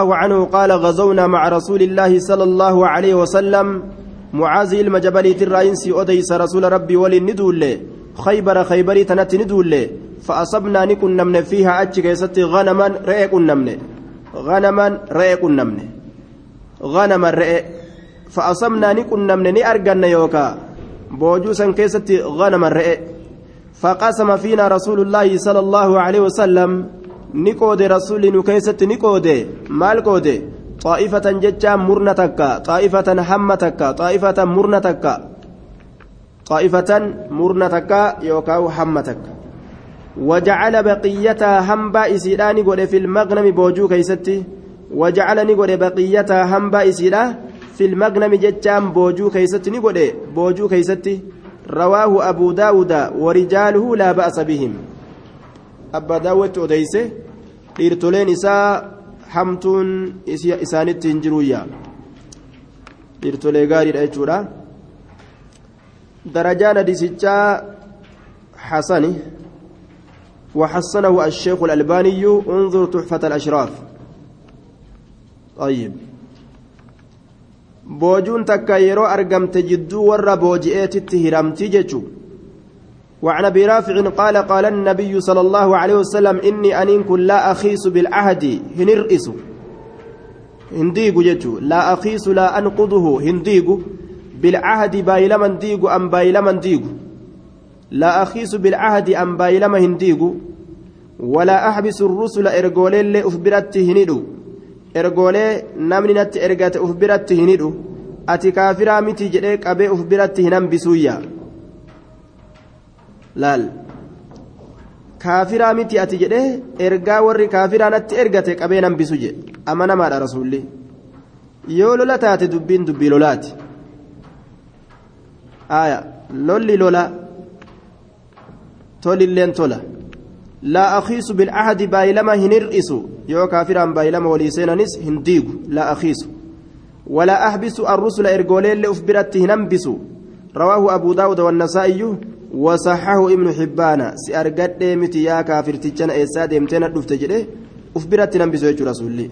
الله عنه قال غزونا مع رسول الله صلى الله عليه وسلم. معاذ المجبلي الرئيس أديس رسول ربي ولندول خيبر خيبري تنت ندول فأصبنا نكن نمن فيها أتشك يستي غنما رئيك نمن غنما رئيك نمن غنما رئيك فأصبنا نكن نمن نأرجن يوكا. بوجوسا كيستي غنما رئيك فقسم فينا رسول الله صلى الله عليه وسلم. Ni qoode rasuulli nu keessatti ni qoode maal qoode xaa'ifatan jechaan murna takka xaa'ifatan hamma takka xaa'ifatan murna takka xaa'ifatan murna takka yookaan hamma takka وجعل بقيتها hambaa isiidaa نقول في المغنم booju keessatti وجعل نقول بقيتها hambaa isiidaa في المغنم جتام booju keessatti نقول booju keessatti رواه أبو داود ورجاله لا بأس بهم أبا داود أديسه dhiirtoleen isaa hamtuun isaanitti hin jiruyya dhiirtolee gaariidha jechuudha darajaan hadisichaa حسنه وحسنه الشيخ الألباني انظر تحفة الأشراف طيب بوجون تكا يرو أرقمت جدو ور بوجئت هرمتي جتشو وعن أبي رافع قال قال النبي صلى الله عليه وسلم إني انين كن لا أخيس بالعهد هنرئس هنديق جتو لا أخيس لا أنقضه هنديق بالعهد بايلمن ديق أم بايلمن ديق لا أخيس بالعهد أم بايلم هنديق ولا أحبس الرسل ارجولي اللي افبرت هندو ارجولي نمني نت ارجات افبرت هندو ati kaafiraa miti jedhee qabee uf biratti hin hambisuyyaa laal. Kaafiraa miti ati jedhe ergaa warri kaafiraan natti ergate qabee nan bisu jedhe amanamaadha rasuulli. Yoo lola taate dubbiin dubbii lolaati. Aya lolli lola tolilleen tola. Laa akiisu bilcahdi baayilama hin hir'isu. Yoo kaafiraan baayilama walii seenanis hin diigu. Laa akiisu walaa ahbisu arrusula ergooleelle uf biratti hin hambisu rawaahu abuu daawuda wannasaa'iyyuu وصححه ابن حبان سأرقد متي يا كافر تجنا إساد امتنا دفتجده أفبرت نبس يجو رسولي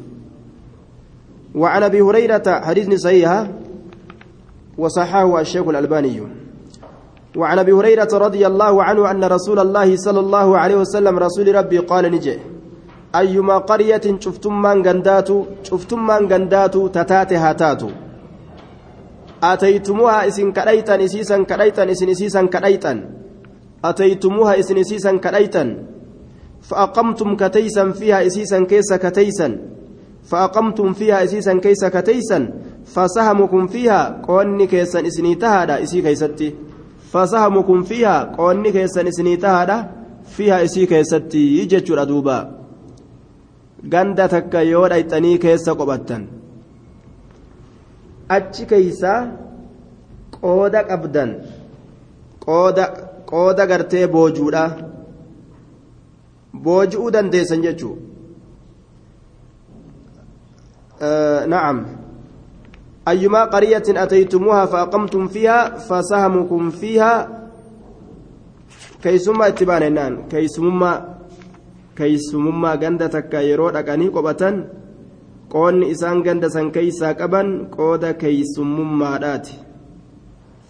وعن أبي هريرة حديث صحيح وصححه الشيخ الألباني وعن أبي هريرة رضي الله عنه أن رسول الله صلى الله عليه وسلم رسول ربي قال نجي أيما قرية شفتم من غنداتو شفتم من غنداتو تتاتي هاتاتو أتيتموها إسن كريتا إسيسا كريتا إسن إسيسا كريتا أتيتموها إسن إسيسا كريتا فأقمتم كتيسا فيها إسيسا كيسا كتيسا فأقمتم فيها إسيسا كيسا كتيسا فسهمكم فيها قوني كيسا إسني تهادا إسي كيستي. فسهمكم فيها قوني كيسا إسني تهادا فيها إسي كيستي يجتشر أدوبا yoo dhayxanii keessa qophattan achi keeysaa qooda qabdan qooda qooda gartee boojuudha booji'uu dandeessan jechuu na'am أيما قرية أتيتموها فأقمتم فيها فسهمكم فيها كيسما اتبانا كيسما keeysumummaa ganda takka yeroo dhaqanii qoonni isaan ganda san keeysaa qaban qooda keeysumummaadhaati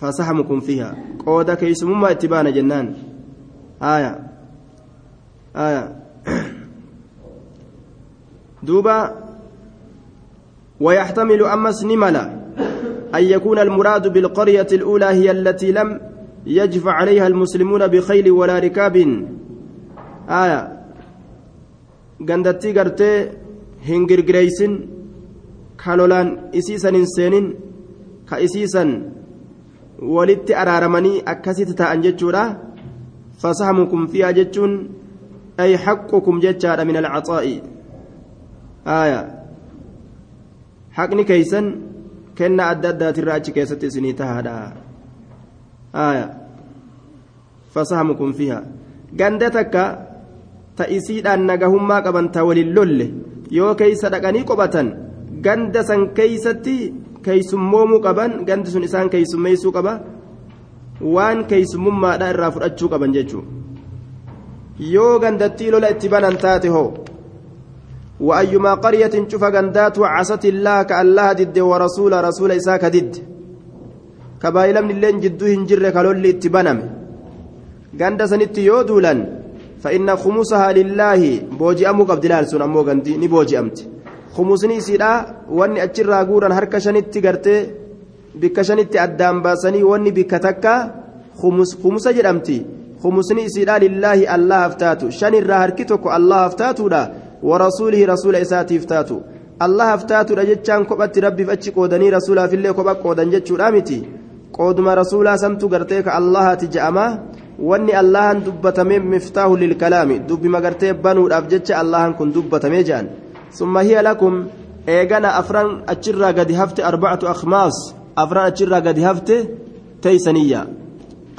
fasahamukum fiha qooda keeysumummaa itti baana jennaan aya aya duuba ويحتمل أمس نملا أن يكون المراد بالقرية الأولى هي التي لم يجف عليها المسلمون بخيل ولا ركاب آية gandattii gartee hin girgireysin ka lolaan isiisan hin seenin ka isiisan walitti araaramanii akkasitti ta'an jechuudha fasahamukum fiihaa jechuun ay haqqukum jechaadha min alcaxaa'i aya haqni keeysan kennaa adda addaatirraa achi keessatti isinii tahaadha aya fasahamukum fiihaa ganda takka ta isiidhaan nagahummaa qaban ta waliin lolle yoo keeysa dhaqanii qophatan ganda san keeysatti keeysummoomuu qaban gandi sun isaan keeysummeeysuu qaba waan keeysumummaadha irraa fudhachuu qaban jechuu yoo gandattii lola itti banan taate hoo وأيما قرية شوف غندات عصت الله كالله ضد ورسول رسول إساك ضد كبايل من اللين جدو هنجر كالولي اتبنم غند سنت يودولا فإن خمسها لله بوجي أمو قبل لالسون أمو غندي نبوجي أمت. خمسني سيدا واني أجر غورا هركا شنت غرتي بك شنت أدام باسني واني بك تكا خمس خمسة جرمتي خمسني سيدا لله الله أفتاتو. شن الرهركتك الله أفتاتو دا. ورسوله رسول إساتي أفتاتو. الله أفتاتو رجتشان كبت ربي فأتش قودني رسولا في اللي كبت قودن جتشو رامتي. قودما رسولا سمتو قرتيك الله تجأما. Wanni allahan dubbatame miftaahu lilkalaami dubbima gartee banuudhaaf jecha allahan kun dubbatame jedhan summa hiya lakum eegana afran achirraa gadi hafte arbacatu akhmaas afran achirraa gadi hafte teeysaniyya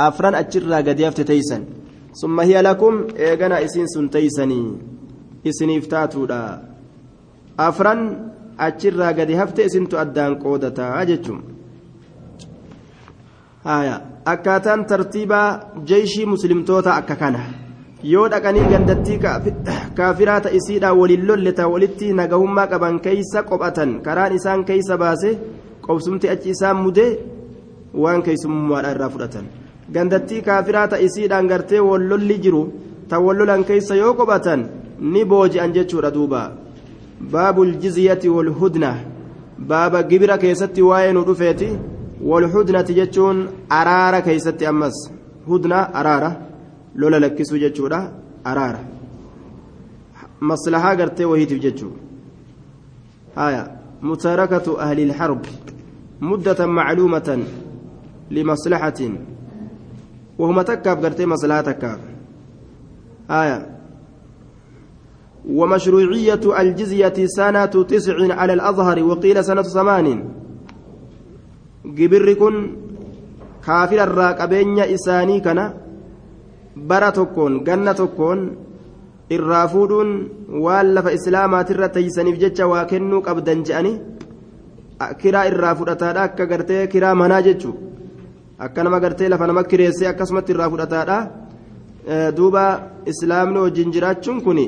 afran achirraa gadi hafte teeysan summa hiya lakum eegana isiin sun teeysanii isiniif taatuudha afran achirraa gadi hafte isintu addaan qoodataa jechuun akkaataan tartiibaa jeeshii muslimtoota akka kana. Yoo dhaqanii gandattii kaafiraa ta'isiidhaan waliin lolle ta walitti nagahummaa qaban keeysa qophatan karaan isaan keeysa baase qobsumti achi isaan mudee waan keeysummaadha irraa fudhatan. Gandattii kaafiraa ta'isiidhaan gartee wallolli jiru ta wallolan keeysa yoo qophatan ni booji'an jechuudha duuba. Baabul jizyati wal hudna. Baaba gibira keessatti waa'ee nu dhufeeti والهدنة جتون أرارة كيست أمس هدنة أرارة لولا لكسو جتشورا أرارة مصلحة قرتي وهي تجتشو آية متاركة أهل الحرب مدة معلومة لمصلحة وهم تكاف قرتي مصلحة تكاف آية ومشروعية الجزية سنة تسع على الأظهر وقيل سنة ثمان gibirri kun kaafirarraa qabeenya isaanii kana bara tokkoon ganna tokkoon irraa fuudhuun waan lafa islaamaatirra teeysaniif jecha waa kennuu qabdan je'anii kiraa irraa fudhataadha akka gartee kiraa manaa jechuu akka nama gartee lafa nama kireessee akkasumatti irraa fudhataadha. Duuba islaamni wajjin jiraachuun kun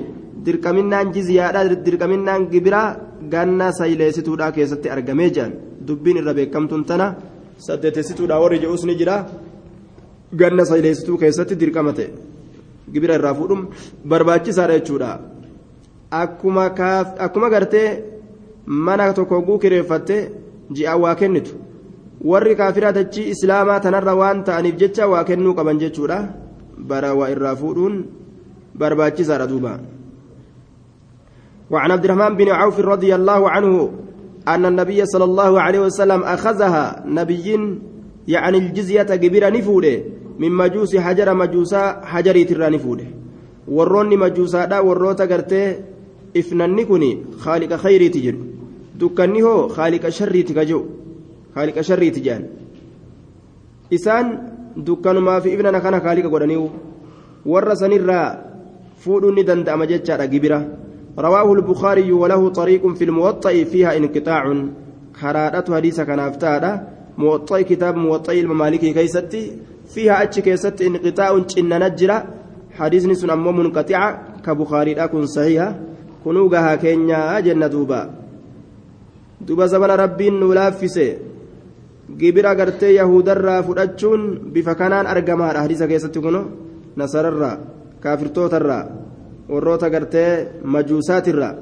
dirqaminaan jiziyaadha dirqaminaan gibiraa ganna sayleessituudha keessatti argamee jedhan dubbiin irra beekamtuun tana saddeetessituudha warri jedhus ni jira ganna sayleessituu keessatti dirqama gibira irraa fuudhuun barbaachisaadha jechuudha akkuma gartee mana tokko guu kireeffatte ji'aan waa kennitu warri kaafiraa dachii islaamaa tanarra waan ta'aniif jecha waa kennuu qaban jechuudha bara waa irraa fuudhuun barbaachisaadha duuba. وعن عبد الرحمن بن عوف رضي الله عنه أن النبي صلى الله عليه وسلم أخذها نبي يعني الجزية كبيرة نفوده من مجوس حجر مجوسا حجري ترى نفوده. وروني مجوسا دا وروتا قرتي إفنني كوني خالق خيري تجر دكاني هو خالق شري تكجو خالق شري تجان إسان دكان ما في ابننا كان خالق قدنيو. ورسن الرا فودني دند أمجتشا كبيرة رواه البخاري وله طريق في الموطأ فيها انقطاع. كرادة حديث كان افتادا موطأ كتاب موطأ الممالك كيستي. فيها أتش كيست انقطاع إن نجرة. حديث نسن أمو منقطع كبخاري أكون صحيحة. كنوغها كينيا جنة دوبا. دوبا زمن ربين نلافسه gibira gartee yahudarraa fudhachuun bifa kanaan argamaadha hadiisa keessatti kuno nasararraa kaafirtootarraa warroota gartee majuusaatirraa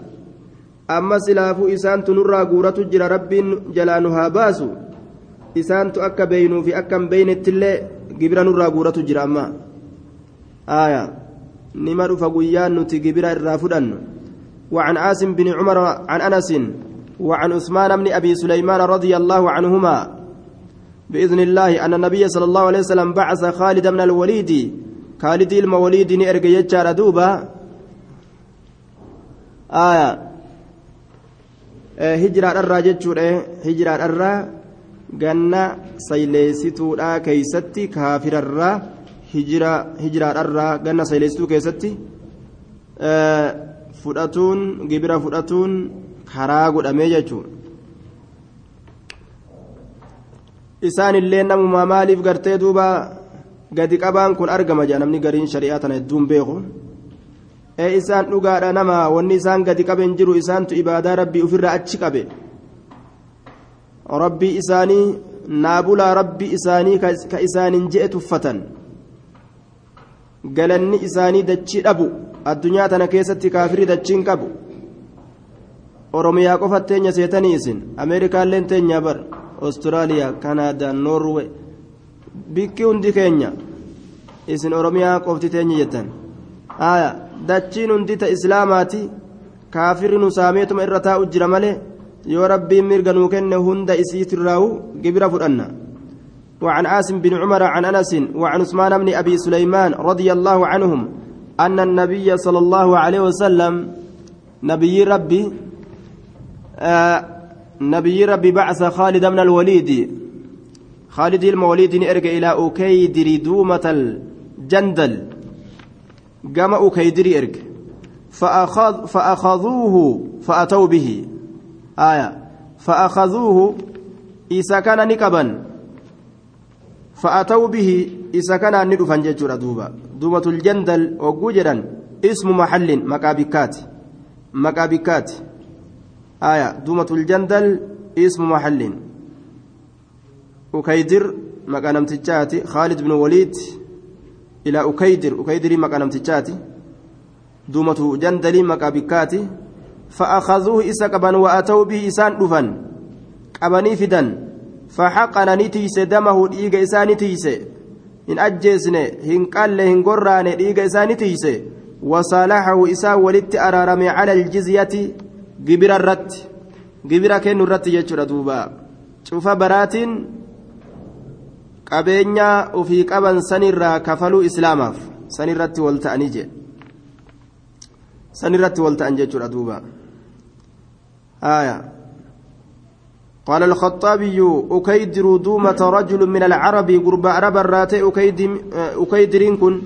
amma silaafuu isaantu nurraa guuratu jira rabbiin jalaa nu haa baasu isaantu akka beeynuu fi akka hin beeynettillee gibira nurraa guuratu jira amma aayaa nima dhufa guyyaan nuti gibira irraa fudhannu وعن عاصم بن عمر عن انس وعن عثمان بن ابي سليمان رضي الله عنهما باذن الله ان النبي صلى الله عليه وسلم بعث خالد بن الوليد خالد الموليد نرجع دوبا aayaa eh, hijiraadharraa jechuudha. Hijiraadharraa ganna sayleessituudhaa keeysatti kaafirarraa hijiraadharraa ganna sayleessituu keessatti eh, fudhatuun gibira fudhatuun karaa godhamee jechuudha. Isaan illee namumaa maaliif gartee duuba gadi qabaan kun argama jaa? Namni gariin shari'aa tana hedduun beeku. Ee isaan dhugaadha nama wanni isaan gadi qaben jiru isaantu ibaadaa rabbii ofirraa achi qabe rabbii isaanii naabulaa rabbii isaanii ka isaanin je'e tuffatan galanni isaanii dachii dhabu addunyaa tana keessatti kaafirii dachiin qabu oromiyaa qofa teenya seetanii isin ameerikaalleen teenya bar ostiraaliyaa kanaadaa noorwe bikki hundi keenya isin oromiyaa qofti teenya jettan aya dachiin hundi islaamaati. Kaafirri nu saameetuma irra taa'u jira malee yoo rabbiin mirga nuu kenne hunda isiitirraawu gibira fudhanna. وعن عاصم بن عمر عن أنس وعن عثمان بن أبي سليمان رضي الله عنهم أن النبي صلى الله عليه وسلم نبي ربي آه نبي ربي بعث خالد بن الوليد. خالد الموليد ارجع إلى اكيدر دومة الجندل. اكيدر ارجع فأخذ فأخذوه فأتوا به. آية. فأخذوه إذا كان نكبا. فأتوا به إذا كان ندفن ججر دوبا. دومة الجندل وجوجرا اسم محل مكابكات مكابكات آية. دومة الجندل اسم محل. أكيدر مكان تجاتي خالد بن وليد. إلى أكيدر أكيدر مكان تجاتي دومة جندل مكابكات فأخذوه إسا قبن وأتوا به إسان دفن قبني فدن فحقن نتيس دمه ديغ إسان نتيس إن أجيسن هن قال هن قران ديغ إسان نتيس وصالحه إسا ولت أرارمي على الجزية جبر الرت جبر كن الرت يجر دوبا. شوف براتين qabeenya ofii qaban sanirraa kafaluu islaamaaf sanirratti wal ta'anii je sanirratti wal ta'an jechuudha duuba. قال الخطابي أكيدر دومة رجل من العرب قرب عرب الراتي أكيدرين كن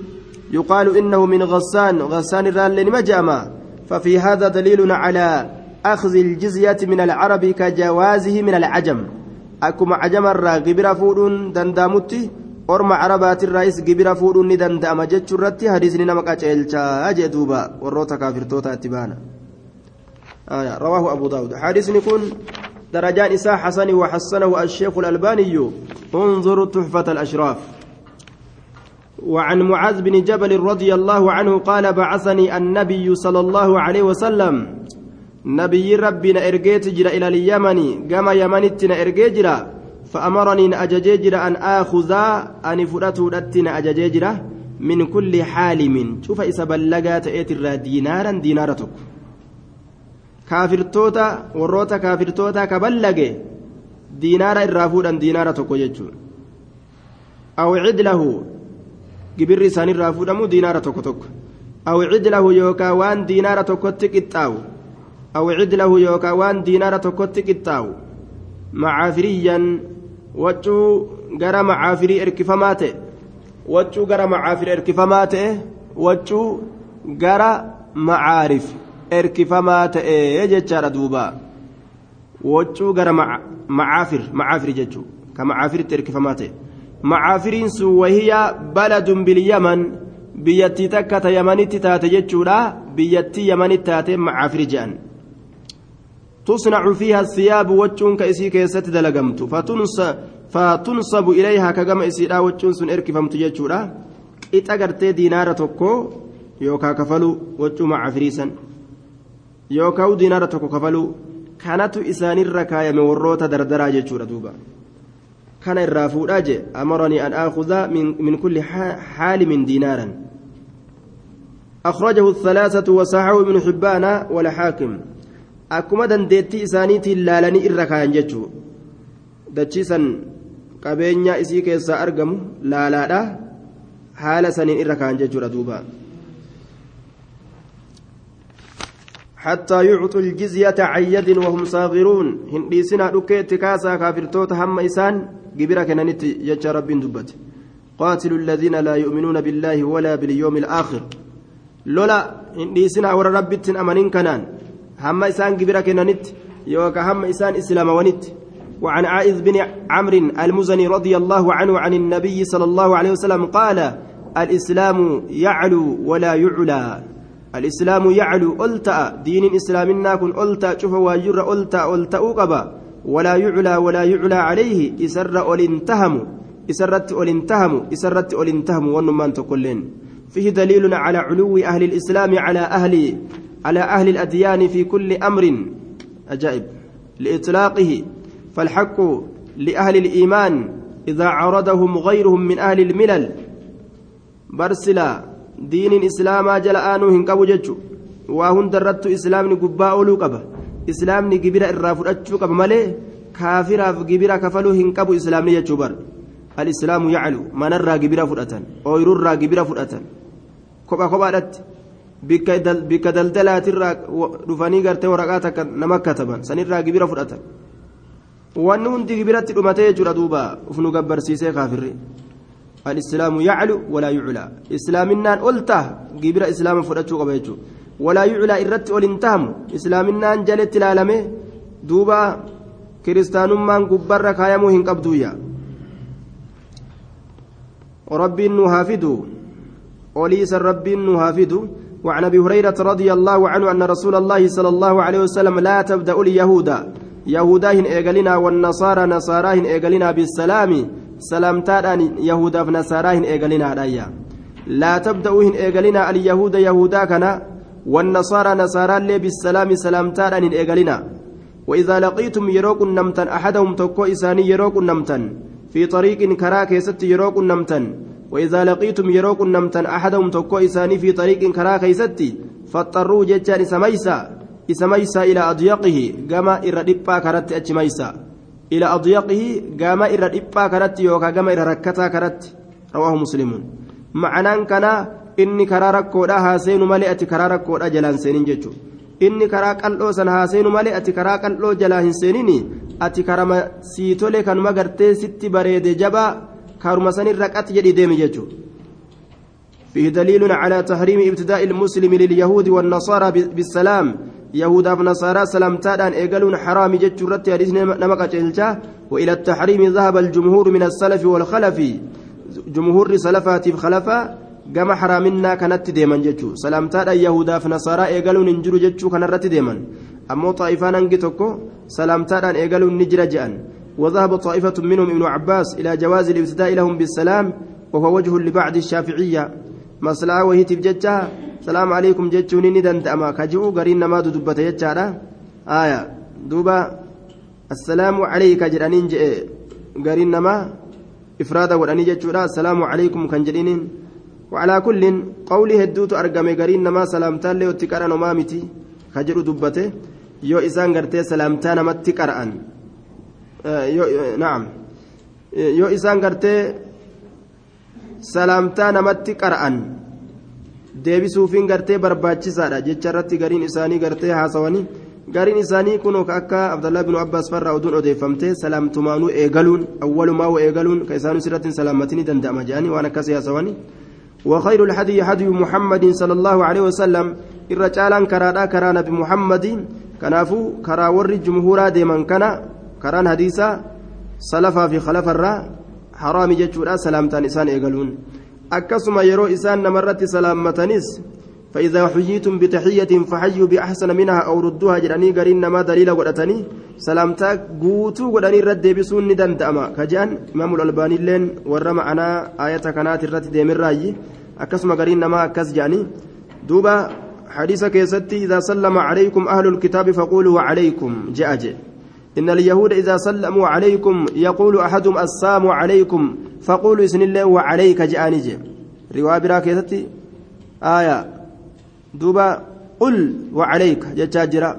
يقال إنه من غسان غسان الرال مجأما ففي هذا دليل على أخذ الجزية من العرب كجوازه من العجم عجم الرا قبر فودون دندامتي أرمى عربات الرئيس قبر فودون دندام جتشرتي حديث نمك أجلتا أجدوبا وروتا كافر توتا اتبانا آية رواه أبو داود حديث يكون درجان إساء حسن وحسنه الشيخ الألباني انظروا تحفة الأشراف وعن معاذ بن جبل رضي الله عنه قال بعثني النبي صلى الله عليه وسلم نبي ربنا إرجيت جرا إلى اليمن كما يمنتنا إرجيجرا فأمرني أججيجرا أن آخذ أن فرأت رتنا أججيجرا من كل حالم شوف إذا بلغت إتر دينارا دينارتك warroota kaafirtoota ka ballage diinaara irraa fuudhan diinaara tokko jechuun aw cidlahu gibirri isaan irraa fuudhamu diinaara tokko tokko aw cidlahu yookaa waan diinaara tokkotti qixxaawu macaafiriyyan waccuu gara macaafirii erkifamaa ta'e waccuu gara macaafirii erkifamaa ta'e waccuu gara macaarif erkifamaa ta'ee jechaadha duuba waccuu gara macaafir macaafir jechuu ka macaafiritti erkifamaa ta'e macaafiriin sun wahiya baladun bilyaman biyyattii takka ta yamanitti taate jechuudha biyyattii yamanitti taate macaafir je'an تصنع فيها الثياب وجون كإسي كيست دلقمت فتنصب إليها كجمع إسيرا وجون سن إركفمت جتشورا إتأجرت دينار توكو يوكا كفلو وجو مع فريسا yookaan diinaara tokko kafaluu kanatu isaanirra kaayame warroota dardaraa jechuudha duuba kana irraa fuudhaa je amaranii an aakuza min kulli haalimin diinaaran أخرجه الثلاثة وصححه ابن حبان والحاكم أكما دندتي إسانيتي لالني إركان جتشو دتشيسا qabeenya isii keessaa argamu laalaadha haala saniin irra kaan jechuudha duuba. حتى يعطوا الجزية عن يد وهم صاغرون هنديسنا دكيت كاسا كافرتوت هم إسان جبرا كنانت يجا رب دبت قاتلوا الذين لا يؤمنون بالله ولا باليوم الآخر لولا هنديسنا ور ربت أمنين كنان هم إسان جبرا كنانت يوكا هم إسان إسلام ونت وعن عائذ بن عمرو المزني رضي الله عنه عن النبي صلى الله عليه وسلم قال الإسلام يعلو ولا يعلى الإسلام يعلو ألتا دين إسلامنا كن ألتا شوف واجر ألتا ألتا أقبا ولا يعلى ولا يعلى عليه إسر أولنتهم إسرت أولنتهم إسرت أولنتهم ونمان تقولين فيه دليل على علو أهل الإسلام على أهل على أهل الأديان في كل أمر أجائب لإطلاقه فالحق لأهل الإيمان إذا عرضهم غيرهم من أهل الملل. برسلا دين الإسلام جل آنو هنقبو ججو وهن درت إسلامني قباء قبا إسلامني قبرا الرافر أجو قبا مالي كافرا قبرا كفلو هنقبو إسلامني ججو بر. الإسلام يعلو من الرا قبرا فرأتن أويرو الرا قبرا فرأتن. كوبا كوبا دت. Bikka daldalaatirraa dhufanii gartee waraqaa takka nama kataban sanirraa gibira fudhatan wanni hundi gibiratti dhumatee jechuudha duuba uf nu gabbarsiisee kaafirri alislaamu yaclu walaa yuclaa islaaminaan ol gibira islaama fudhachuu qaba jechuudha walaa yuclaa irratti ol hin tahamu islaaminaan jaletti ilaalame duuba kiristaanummaan gubbarra kaayamuu hin qabduyya rabbiin nu haafidu oliisa rabbiin nu haafidu وعن أبي هريرة رضي الله عنه أن رسول الله صلى الله عليه وسلم لا تبدأ اليهود. يهوداهن إيغلنا والنصارى نصاراهن إيغلنا بالسلام. سلامتان يهودا فنصاراهن إيغلنا رايا لا تبدأوهن إيغلنا اليهود يهودا كنا والنصارى نصارى اللي بالسلام سلامتان إيغلنا. وإذا لقيتم يروكن نمتن أحدهم تكو إساني يروكن نمتن. في طريق كراك يست يروكن نمتن. وإذا لقيتم يروكن نمتن أحدهم تكو إساني في طريق كرا كيستي فاضطروا جتان إسميسا إسميسا إلى أضيقه كما إردبا كرت أجميسا. إلى أضيقه كما إردبا كرت يوكا كما إركتا كرت رواه مسلم. معنى كان إني كرا ركودا هاسين ملئة كرا ركودا جلان سينين جتشو. inni karaa qal'oo san haaseenu malee ati karaa qal'oo jalaa hin seenini ati karama sii tole kanuma gartee sitti bareede jabaa كارما سن الرقات جدي ديم ججو فيه دليل على تحريم ابتداء المسلم لليهود والنصارى بالسلام. يهودا ونصارى سلام تادان ايقلون حرام ججو رتي حديث نمقا جلجا وإلى التحريم ذهب الجمهور من السلف والخلف. جمهور سلفات خلفا. gama haraaminaa kanatti deeman jechuu salaamtaadha yahudaaf nasaaraa eegaluun hin jiru jechuu kanarratti deeman ammoo xaa'ifaan hangi tokko salaamtaadhaan eegaluun ni وذهب طائفة منهم ابن عباس إلى جواز الابتداء لهم بالسلام وهو وجه لبعض الشافعية. مسلا وهي تبجتها. سلام عليكم جتشوني ندن تأما كجو قرين ما دبت يجارة آية. دوبا. السلام عليك جرانين قرين ما إفراد وراني جتشورا السلام عليكم كان جرينين وعلى كل قولي هدوت أرقمي قرين ما سلامتان لي وتكرا نمامتي كجرو دبته. يو إسان قرتي سلامتان متكرأن naam yoo isaan gartee salaamtaa namatti qara'an deebisuufiin gartee barbaachisaadha jecha irratti gariin isaanii gartee haasawanii gariin isaanii kun akka abdallaa bin abbaas farraa oduun odeeffamtee salaamtumaanuu eegaluun awwalumaa eegaluun ka isaanuu sirratti salaamatini danda'ama jedhanii waan akkas haasawanii وخير الهدي هدي محمد صلى الله عليه وسلم الرجال كرادا كرا نبي محمد كنافو كرا ور جمهورا ديمن كنا karaan hadiisaa salafaa fi khalafarraa haraami jechuudha salaamtaan isaan eegaluun. Akkasuma yeroo isaan namarratti salaammatanis فإذا حييتم بتحية فحيوا بأحسن منها أو ردوها جراني قرين ما دليل ودتني سلامتا قوتو ودني رد بسون ندم دأما كجان إمام الألباني لين ورم أنا آية كانت الرد ديم الرأي أكسم قرين ما أكس جاني دوبا حديث كيستي إذا سلم عليكم أهل الكتاب فقولوا وعليكم جاء جاء إن اليهود إذا سلموا عليكم يقول أحدهم السلام عليكم فقولوا إسن الله وعليك جانج رواية براكيتي آية. دوبا قل وعليك جتاجرا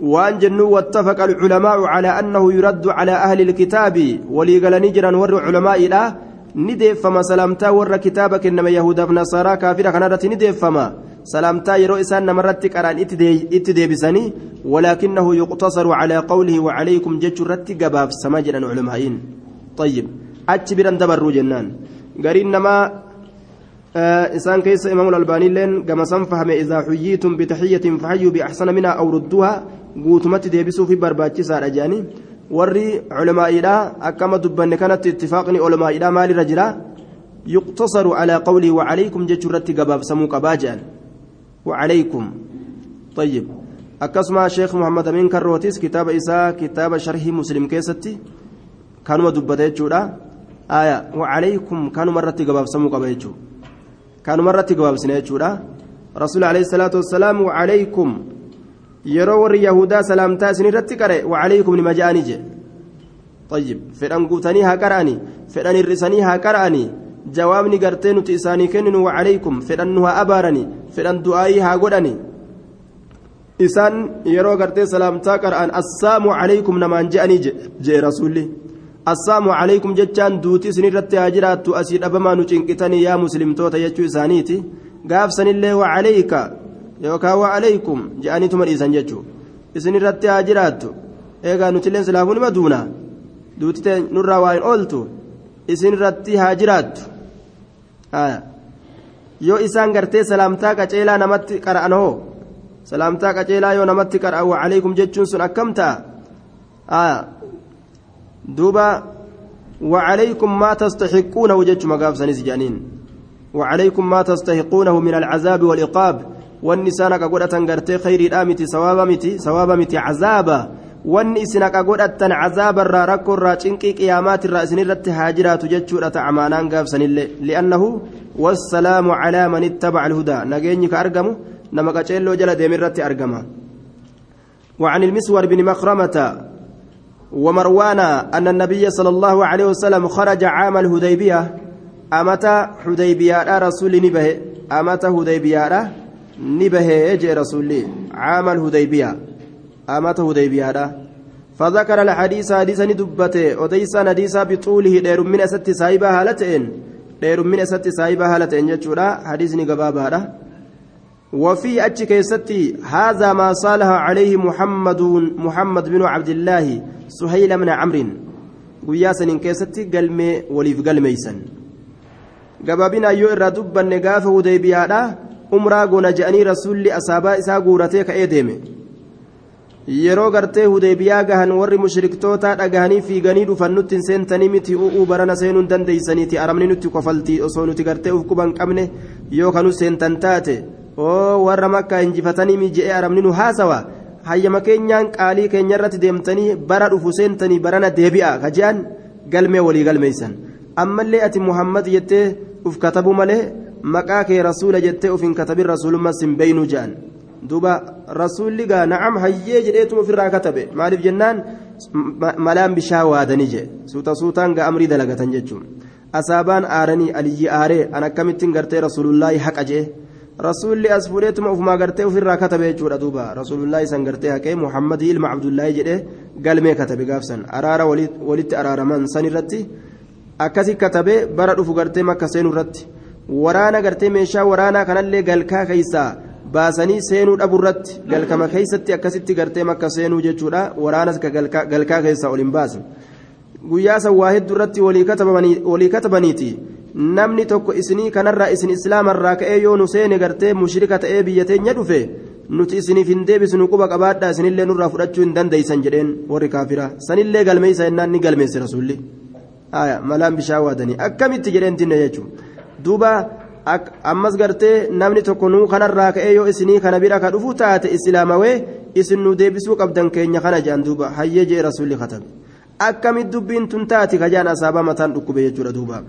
وأن جنوا واتفق العلماء على أنه يرد على أهل الكتاب وليقل نجرا ور علماء لا ندف فما سلامتا ور كتابك إنما يهود نصارى كافرة كانت ندف فما. سلامتا يرو إسان نمرت قران اتدي بسني ولكنه يقتصر على قوله وعليكم جج رت قباب سماجنا علمائين طيب أتبرا دبروا جنان. قرين نما آه إسان كيس إمام الألباني لين كما فهم إذا حييتم بتحية فحيوا بأحسن منها أو ردوها قوتمت ديبسوا في برباتي سار أجاني وري علمائنا أكما دبن كانت اتفاقني علمائنا مال رجلا يقتصر على قوله وعليكم جج رت قباب سمو قباجان وعليكم طيب amin karrootis kitaaba isaa kitaaba sharhii muslim keessatti kanuma dubbata jechuudha aya wacalaykum kanuma irratti gabaabsamuu qaba jechuu kanuma irratti gabaabsina jechuudha rasuul alayhi salaatu wassalaam wacalaykum yeroo warri yahudaa salaamtaa isin irratti qare wacalaykum nima ja'anii je طيب فدان غوتني ها قراني فدان الرسني ها jawaabni gartee nuti isaanii kenninu wacalaykum fedhannu haa abaarani fedhan du'aayii haa godhani. Isaan yeroo gartee salaamtaa qara'an assaamu calaykum namaan je'anii jee rasuulli. Assaamu calaykum jechaan duuti isinirratti haa jiraattu asii dhabamaa nu cinqitanii yaa muslimtoota jechuu isaaniiti. Gaafsanillee wacalayka yookaan wacalaykum je'aniituma dhiisan jechuu. Isinirratti haa jiraattu. Eegaa nutilleen silaafuu nima duuna duuti nurraa waa hin ooltu isinirratti haa jiraattu yoo isaan gartee salaamtaa qaceelaa namatti qara'an hoo salaamtaa qaceelaa yoo namatti qara'an wacalaykum jechuun sun akkam ta'a duuba wacalaykum maa tastaxiquunahu jechuma gaafsanis jedhaniin tastaxiquunahu min alcazaabi waliqaab wanni isaan akka godhatan gartee khayriidhaa miti sawaaba miti sawaaba miti cazaaba wanni isin akka godhattan cazaabarraa rakkoorraa cinqii qiyaamaatirraa isinirratti haa jiraatu jechuudha ta'amaanaan gaafsanillee li'annahu wassalaamu calaa man ittabaca alhudaa nageenyi ka argamu nama qaceelloo jala deemirratti argama وعن المسور بن مخرمة ومروان أن النبي صلى الله عليه وسلم خرج عام الهديبية أمتى حديبية رسول نبه أمتى حديبية نبه يجي رسول عام الهديبية أمته هديبيادا فذكر الحديث حديثا ندبته وديسا نديسا بطوله دير من أسد سايبا هالتين دير من أسد سايبا هالتين جتشورا حديث نقبابا وفي أتشك يستي هذا ما صالح عليه محمد محمد بن عبد الله سهيل من عمرو guyyaa in keessatti galmee waliif galmeeysan gabaabina yoo irraa dubbanne gaafa hudaybiyaadha umraa goona je'anii rasuulli asaabaa isaa yeroo gartee hudeebiyaa gahan warri mushriktoota dhagahanii fiiganii dhufan nutti hin seentanii miti u'uu barana seenuu hin dandeeysaniiti. Aramni nutti kofaltii osoo nuti gartee uf quban qabne yoo kanu seentan taate oo warra makkaa injifatanii mije'ee aramni nu haasawa. Hayyama keenyaan qaalii keenya irratti deemtanii bara dhufu seentanii barana deebi'a. Kaje'an galmee walii galmeeysan ammallee ati muhammad jettee uf katabu malee maqaa kee rasuula jettee uf hin katabin rasuulummas hin beeynuu je'an duuba rasuulli gaa nacam hayyee jedheetuma ofirraa katabe maaliif jennaan malaan bishaa waadanii jee suuta suutaan gaa amrii dalagatan jechuun asaabaan aaranii aliyyi aaree an akkamittiin gartee rasuulullaahi haqa jee rasuulli as fuudheetuma ufumaa gartee ofirraa katabe jechuudha duuba rasuulullaahi san gartee haqee muhammadii ilma abdullaahi jedhee galmee katabe gaafsan araara walitti araaraman san irratti akkasi katabe bara dhufu gartee makka seenuu irratti waraana gartee meeshaa waraanaa kanallee galkaa keeysaa baasanii seenuu dhabu irratti galkama keeysatti akkasitti gartee makka seenuu jechuudha waraanas galkaa keessaa ol hin baasan guyyaa san waa hedduu irratti walii katabaniiti namni tokko isinii kanarraa isin islaamarraa ka'ee yoo nu seene gartee mushrika ta'ee biyya teenya dhufe nuti isiniif hin deebisnu quba qabaadhaa isinillee nurraa fudhachuu hin dandeeysan jedheen warri kaafira sanillee galmeeysa jennaan ni galmeesse rasuulli malaan bishaan waadanii akkamitti jedheen tinne jechuudha duuba. Ammas gartee namni tokko nuu kanarraa ka'ee yoo isinii kana bira ka dhufu taate islaamawee isin nu deebisuu qabdan keenya kana jedhan duuba. Hayyee jee rasuulli katabe akkamit dubbiin tun taati kajaan asaabaa mataan dhukkube jechuudha duuba.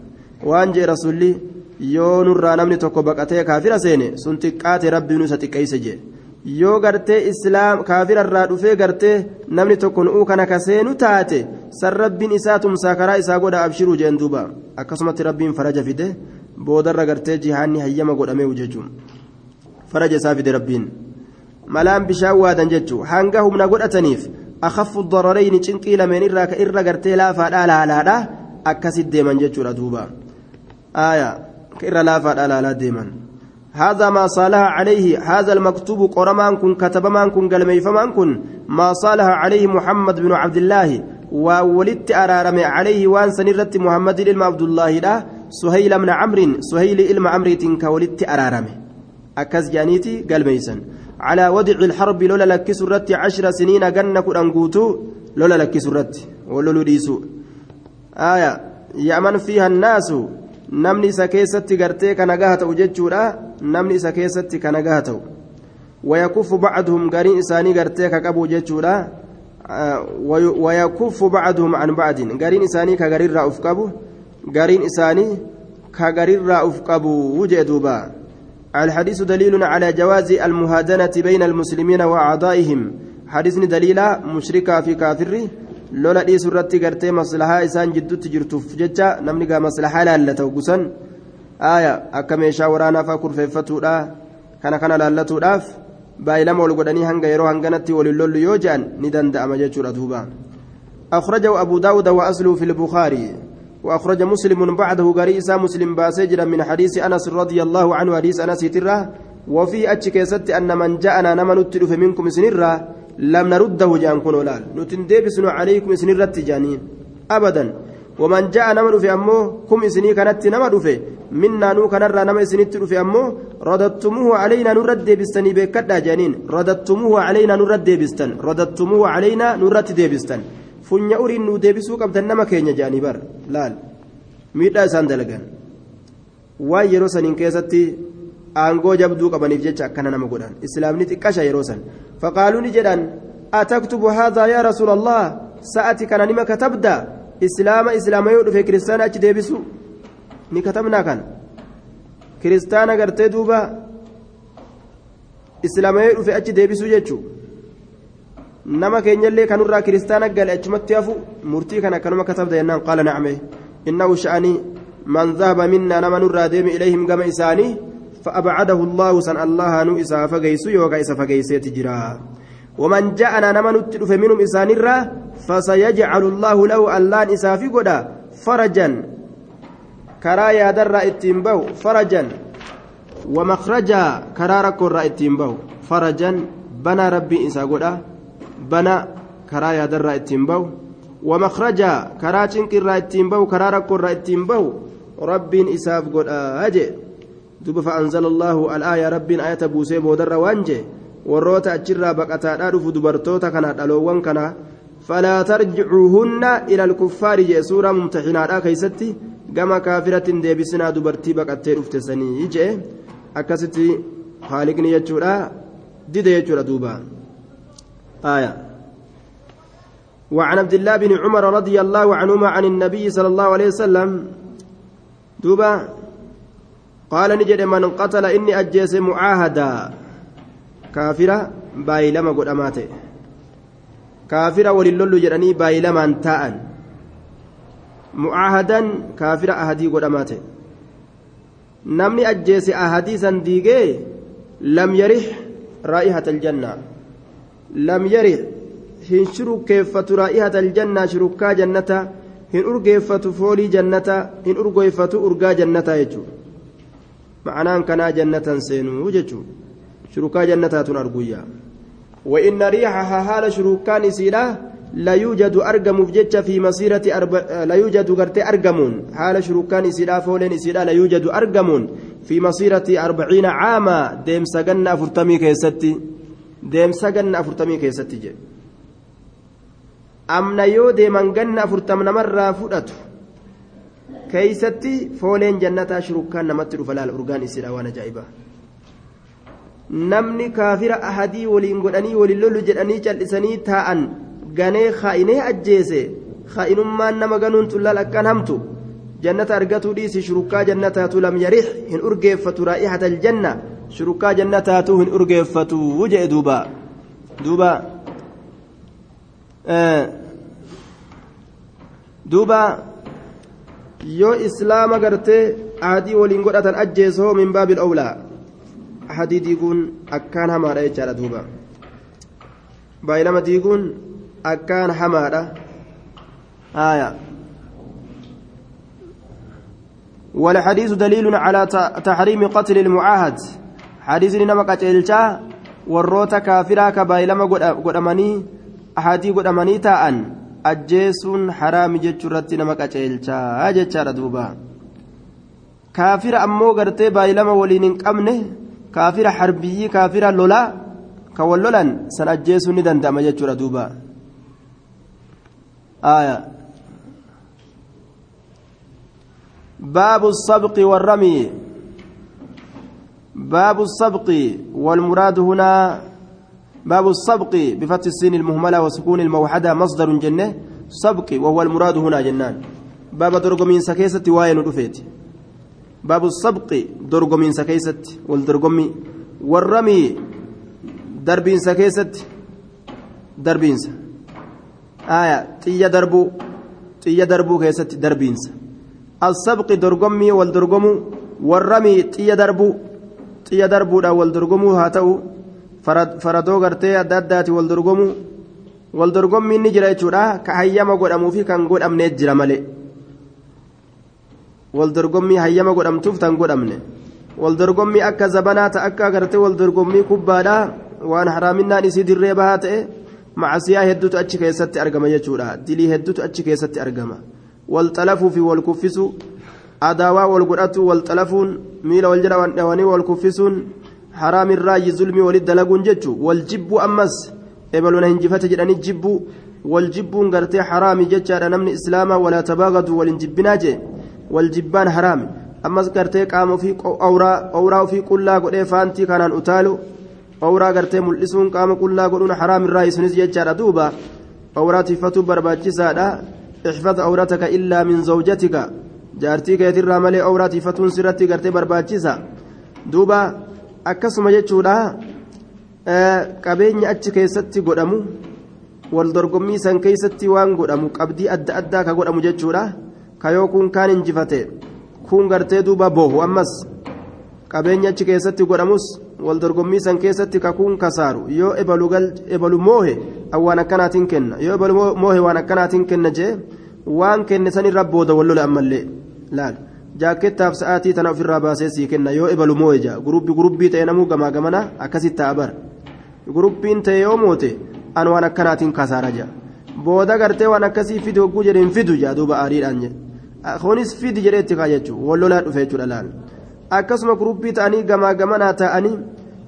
Waan jee rasuulli yoo nurraa namni tokko baqatee kaafira seene sun xiqqaate rabbiin isa xiqqeeyse jee. Yoo gartee islaam kaafirarraa dhufee gartee namni tokko nu'uu kana ka seenu taate san rabbiin isaa tumsaa karaa isaa godha abshiruu jeen duuba. Akkasumatti rabbiin faraja fide boodarra gartee jihaanni hayyama godhamee jechuun faraja isaa fide rabbiin malaan bishaan waadan jechuun hanga humna godhataniif akhafu dararayni cinqii lameen irraa ka irra gartee laafaadhaa laalaadha akkasit deeman jechuudha duuba aayaa ka irra laafaadhaa laalaa deeman هذا ما صالح عليه هذا المكتوب قرمان كن كتبمان كن قلميفمان كن ما صالح عليه محمد بن عبد الله وولدت أرارم عليه وان سنرت محمد بن عبد الله لا سهيل من عمرو سهيل إلما عمريت كولدت أرارمه أكز جانيتي قال ميسن. على وضع الحرب لولا لك سرت عشر سنين جنك أنقوتو لولا لك سرت. ولولو ديسو. آية. يأمن فيها الناس. namni isa keessatti gartee kana gaha ta'u jechuudha namni isa keessatti kana gaha ta'u ويكف بعضهم قرين إساني قرتيك كأبو جتشولا ويكف بعضهم عن بعض. قرين إساني كقرين رأف كبو قرين إساني كقرين رأف كبو وجدوبا الحديث دليل على جواز المهادنة بين المسلمين وأعضائهم حديثني دليلا مشركا في كافر maslahaa isaan jidduutti jirtuuf jecha namni gaa maslahaa laallata gusan aaya akka meeshaa waraanaa fa'aa kurfeeffatuudha kana kana laallatuudhaaf baay'ilama ol godhanii hanga yeroo hanganatti waliin lollu yoo je'an ni danda'ama jechuudha duuba أخرجه أبو داود وأصله في البخاري وأخرج مسلم بعده قريسا مسلم باسجرا من حديث أنس رضي الله عنه حديث أنس تره وفي أتشكيست أن من جاءنا نمن نتلف منكم سنرا لم نرده جان كن ولال. نتندبسن عليكم سنرت جانين أبدا. ومن جاء نمن في أمه كم إسني كانت نمن في منا نو كان را نما إسني في أمه رددتموه علينا نرد بستني بكدا جانين رددتموه علينا نرد بستن. رددتموه علينا نرد بستن. Funya uriin nu deebisuu qabdan nama keenya jedhanii bar laal miidhaa isaan dalagan waan yeroo saniin keessatti aangoo jabduu qabaniif jecha akkana nama godhan islaamni xiqqasha yeroo san faqaaluu ni jedhan ataktubu haadhaa yaa rasuula allah sa'ati kana nima katabda islaama islaama yoo dhufe kiristaana achi deebisu ni katabnaa kan kiristaana gartee duuba islaama yoo dhufe achi deebisu jechuudha nama keenyallee kanurraa kiristaana gale achumatti hafu murtii kana akkanuma katabda jennaan qaala nacme innahu sha'anii man dhahaba minnaa nama nurraa deeme ilayhim gama isaanii فأبعده الله سن الله نو إسا فقيس يوكا إسا فقيسيت جرا ومن جاءنا نما نتلف منهم إسانرا فسيجعل الله له اللان إسا قدا فرجا كرايا در اتنبو فرجا ومخرجا كرارك اتنبو فرجا بنا ربي إسا bana karaa yaadarraa ittiin bahu wamakraja karaa cinqirraa ittiin bahu karaa rakkoorraa ittiin bahu rabbiin isaaf godhaa jee duba fa'anzala allaahu al'aaya rabbiin ayata buusee boodarra waan jee warroota achirraa baqataadhaa dhufu dubartoota kana dhaloowwan kana falaa tarjicuuhunna ila alkuffaari jee suuraa mumtaxinaadhaa keeysatti gama kaafiratin deebisinaa dubartii baqattee dhufte sanii jee akkasitti haaliqni jechuudha dide jechuudha duubaa آية. وعن عبد الله بن عمر رضي الله عنهما عن النبي صلى الله عليه وسلم دوبا قال نجد من قتل إني أجيس معاهدا. كافرة بايلما قد أماتي كافرة وللولو جراني بايلما انتاء معاهدا كافرة أهدي قد أماتي نمني أجيس أهدي سنديقي لم يرح رائحة الجنة. Lam yari hin shurukkeeffatu raa'ihata aljannaa shurukkaa jannata hin urgeeffatu foolii jannata hin urgeeffatu urgaa jannataa jechuudha ma'anaan kanaa jannatan seenuu jechuudha shurukkaa jannataatun arguyyaa وإن ريحها حال شروكان إسيلا لا يوجد أرجم في في مسيرة أرب... لا يوجد غرت أرجمون حال شروكان إسيلا فولين إسيلا لا يوجد أرجمون في مسيرة أربعين عاما ديم سجن فرتمي كيستي deemsa ganna afurtamii keessatti jedhe amna yoo deeman ganna afurtam namarraa fudhatu keeysatti fooleen jannataa shurukkaan namatti dhufa laala urgaan isiidha waan ajaa'ibaa namni kaafira ahadii waliin godhanii waliin lollu jedhanii cal'isanii taa'an ganee kaa'inee ajjeese kaa'inummaan nama ganuun tullaal akkaan hamtu jannata argatuu dhiisi shurukkaa jannataatu lam yarix hin urgeeffatu raa'ihata aljanna shurukaa jannataatu hin urgeeffatu jee duuba duuba duuba yoo islaama gartee ahadii waliin godhatan ajjeesoo min baabil owlaa ahadii diiguun akkaan hamaadha jechaadha duuba baay'ilama diiguun akkaan hamaadha آية والحديث دليل على تحريم قتل المعاهد hadiisni nama qaceelchaa warroota kaafiraa kabaayilama godhamanii ahadii godhamanii taa'an ajjeesuun haraami jechuu irratti nama qaceelchaa jechaadha duuba. Kaafira ammoo gartee baay'ilama waliin hin qabne kaafira harbiyyii kaafira lolaa ka wal lolan san ajjeesuun ni danda'ama jechuudha duuba. Baabu sabqi warramii باب السبق والمراد هنا باب السبق بفتح السين المهملة وسكون الموحدة مصدر جنة. سبق وهو المراد هنا جنان. باب درقمين سكيسة واين رفيت باب السبق درقمين سكيسة والدرقمي والرمي دربين سكيسة دربين آية تيجا دربو xiyya darbuu keessatti darbiinsa as-sabqi dorgommii wal dorgomuu warramii darbuu xiyya darbuudhaan wal dorgomuu haa ta'u faradoo gartee adda addaati wal dorgomuu wal dorgommiin ni jira jechuudha ka hayyama godhamuu fi kan godhamnee jira malee wal dorgommii hayyama godhamtuuf tan godhamne wal dorgommii akka zabanaa ta akka gartee wal dorgommii kubbaadhaa waan haraaminaan isii dirree bahaa ta'e. macasiyaa hedduutu achi keessatti argama jechuudha dilii hedduutu achi keessatti argama walxalafuu fi wal kuffisu adaawaa wal godhatu walxalafuun miila wal jala dhawanii wal kuffisuun haraamirraayi zulmii walit dalaguun jechu wal jibbuu ammas ebaluna hinjifate jedhanii jibbuu wal jibbuun gartee haraami jechaadha namni islaamaa walaa tabaagatu wal hin jibbinaa jee wal jibbaan haraami ammas gartee qaama ofii owraa ofii qullaa godhee faantii kanaan utaalu awraa gartee mul'isuun qaama qullaa godhuun haraam irraa isunis jechaadha duuba awraa tiffatuu barbaachisaadha ixfad awrataka illaa min zawjatika jaartii keetirraa malee awraa tiffatuun sirratti gartee barbaachisa. Duuba akkasuma jechuudha qabeenya achi keessatti godhamu wal dorgommii san keessatti waan godhamu qabdii adda addaa ka godhamu jechuudha. Ka yoo kun kaan injifate kun gartee duuba boohu ammas qabeenya achi keessatti godhamus wal dorgommii san keessatti kakuun kasaaru. Yoo ebalu moohe waan akkanaatiin kenna. Yoo ebalu moohe waan akkanaatiin kenna jee waan kenne san irra booda wal lola ammallee laal? Jaakettaaf sa'aatii tana ofirraa baasee sii kenna. Yoo ebalu moohe jaa gurubbi gurubbii ta'e namuu gamaa gamana akkasitti ta'a bara. Gurubbiin ta'e yoo moote an waan akkanaatiin kasaara jaa. Booda gartee waan akkasii fidi hogguu jedhe hin fidu jaa duuba aariidhaan jedhe. Kunis fidi jedhee itti kaa jechuudha wal lolaa dhufe jechuudha laal. akkasuma gurubbii ta'anii gamaa gamanaa ta'anii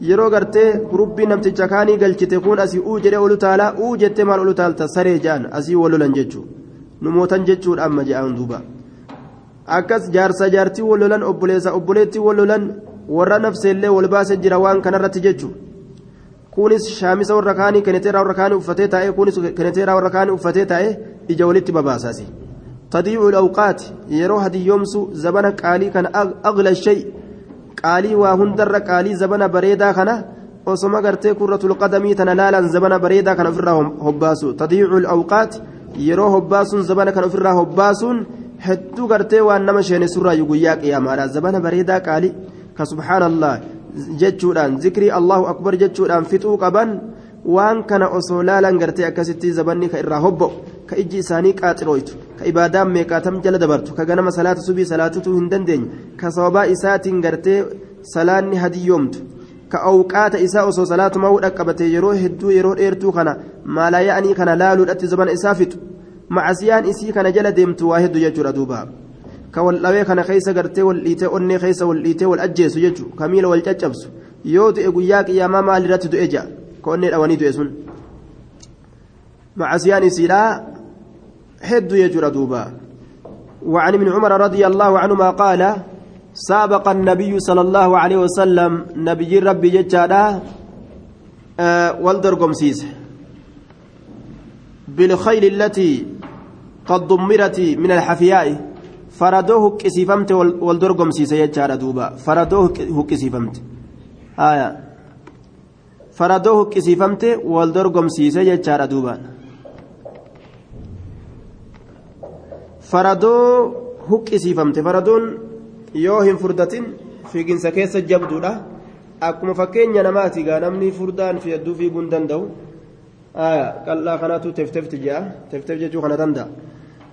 yeroo gartee gurubbii namticha kaanii galchite kun asii uu jedhee olu taalaa uu jettee maal olu taalta? Saree ja'an asii wal lolan jechuudha numootan jechuudha amma ja'an duuba akkas jaarsa jaartii wal lolan obboleessa obboleettii wal lolan warra nafseellee wal baasee jira waan kanarratti jechuudha kunis shaamisa warra kaanii keneteeraa warra kaanii uffatee taa'ee kunis keneteeraa warra kaanii uffatee taa'ee ija walitti babaasaasi. تضيع الأوقات يرو هدي يومسو زبنا قالي كان أغلى الشيء قالي وهندر قالي زبنا بريدا كان osoma gartee kurratul qadamii tana laalan zabana bareedaa kan ofirraa hobbaasu tadiicu alawqaat yeroo hobbaasuun zabana kan ofirraa hobbaasuun hedduu gartee waan nama sheenessurraayu guyyaa qiyaamaadha zabana bareedaa qaali ka subhaanallah jechuudhaan zikrii allahu akbar jechuudhaan fixuu qaban waan kana osoo laalan gartee akkasitti zabanni ka irraa hobba'u ka ijji isaanii qaaxirooytu ka ibaadaan meeqaatam jala dabartu ka ganama salaata subii salaatutuu hin dandeenye ka sababaa isaatiin gartee salaanni hadiyyoomtu ka awqaata isaa osoo salaatuma dhaqqabate yeroo hedduu yeroo dheertuu kana maalaa ya'anii kana laaluudhatti zabana isaa fixu macasiyaan isii kana jala deemtu waa hedduu jechuudha duuba ka wal dhabee kana keessa gartee wal dhiitee onnee keessa wal dhiitee wal ajjeesu jechuu ka miila wal caccabsu yoo du'e guyyaa qiyaamaa maalirratti du'e ja'a ka onnee dhawanii du'e sun macasiyaan isiidhaa hedduu jechuudha duuba وعن ابن عمر رضي الله عنهما قال سابق النبي صلى الله عليه وسلم نبي ربي ججادا أه waldorgomsiise بالخيل التي ضمرت من الحفياء faradoo huqqisiifamte waldorgomsiise jechaadha duuba faradoo huqqisiifamte آية faradoo huqqisiifamte waldorgomsiise jechaadha duuba faradoo huqqisiifamte faradoon yoo hin furdatin fiiginsa keessa jabduudha akkuma fakkeenya namaati gaa namni furdaan fi hedduu fiiguu hin danda'u qal'aa kanaatu teftefti jedha teftef jechuu kana danda'a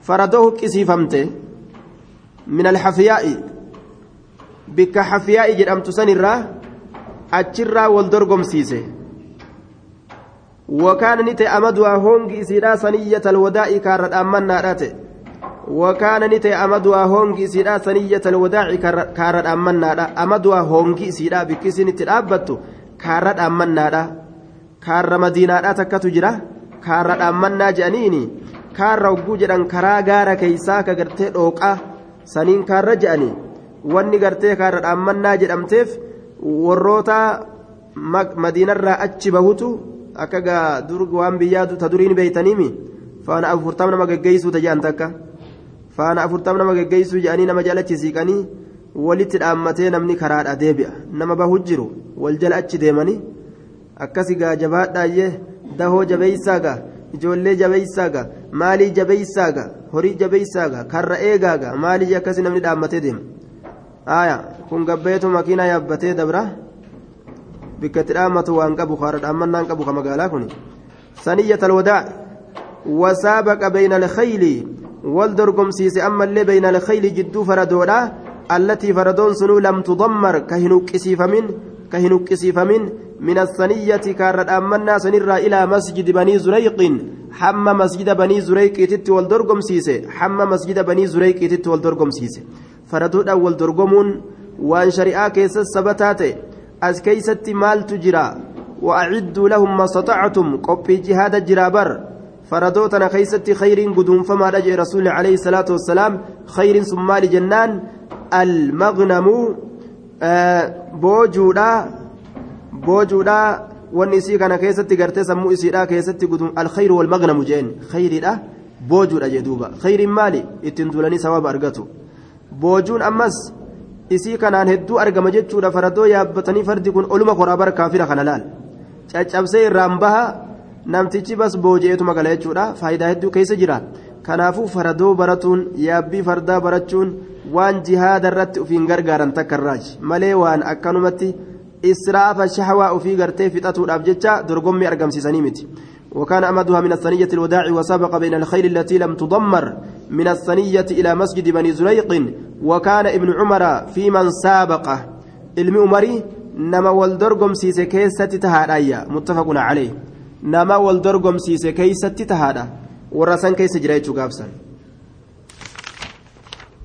faradoo huqqisiifamte min alxafiyaa'i bikka xafiyaa'i jedhamtu sanirraa achirraa wal dorgomsiise. Wakaana ni ta'e amaduwaa hoongi isiidhaa saniyyatal wadaa'i kaarra dhaammannaadha ta'e wakaana ni ta'e amaduwaa hoongi isiidhaa saniyyatal wadaa'i kaarra dhaammannaadha amaduwaa hoongi isiidhaa bikki isin itti dhaabbattu kaarra dhaammannaadha kaarra madiinaadhaa takkatu jira. Kaarra dhaammannaa je'aniini. kaarra hogguu jedhan karaa gaara keeysaa ka gartee dhooqaa saniin kaarra jedhani wanni gartee kaarra dhaammannaa jedhamteef warroota madiinarraa achi bahutu akka gaa dur waan biyyaa ta duriin beeytaniimi faana afurtam nama geggeeysuu ta takka. Faana afurtama nama geggeeysuu jedhanii nama jaalachi siiqanii walitti dhaammatee namni karaadha deebi'a. Nama bahu jiru wal jala achi deemanii akkasii gaa jabaadhaayyee dahoo jabeeysaagaa ijoollee jabeeysaagaa maalii jabeeysaaga horii jabeeysaaga karra eegaaga maalii akkasi namni dhaammatee deema aya kun gabbeetu makiinaa yaabbatee dabra bikka itti dhaammatu waan qabu kaara dhaammannaan qabu ka magaalaa kun saniyyat alwadaa wasaabaqa bayna alkhayli wal dorgomsiise ammallee bayna alkhayli jidduu faradoodha allatii faradoon sunuu lam tudammar ka hin uqqisiifamin uqqisiifamin من الثنية كار أمنا سنرى إلى مسجد بني زريق حم مسجد بني زريق تت والدرقم سيسي حم مسجد بني زريق تت والدرقم سيسي فردود أول درقمون وأن شريعة كيس السبتات أز كيست مال تجرى وأعدوا لهم ما استطعتم قبي جهاد الجرابر فردوتنا كيست خير قدوم فما رجع رسول عليه الصلاة والسلام خير ثم جنان المغنم آه بوجودا boojuudha wanni isii kana keessatti gartee sammuu isiidhaa keessatti gudun alkhayru walmagnamu jeen khayriidha boojuudha jee duuba khayriin maali ittiin duulanii sawaaba argatu boojuun ammas isii kanaan hedduu argama jechuudha faradoo yaabbatanii fardi kun oluma koraa bara kaafira kana laal caccabsee irraan baha namtichi bas booji'eetuma gala jechuudha faayidaa hedduu keessa jira kanaafuu faradoo baratuun yaabbii fardaa barachuun waan jihaada irratti ufiin gargaaran takka irraaji malee waan akkanumatti الشهوة في قرتي في تطور أبجتشا درقمي أرقم سيسانيمتي وكان أمدها من الثنية الوداع وسبق بين الخيل التي لم تضمر من الثنية إلى مسجد بني زريق وكان ابن عمر في من سابقه علم عمري نما والدرقم سيسي كيسة تهادا متفق عليه نما والدرقم سيسي كيسة تهادا ورسان كيس جريتشو قابسا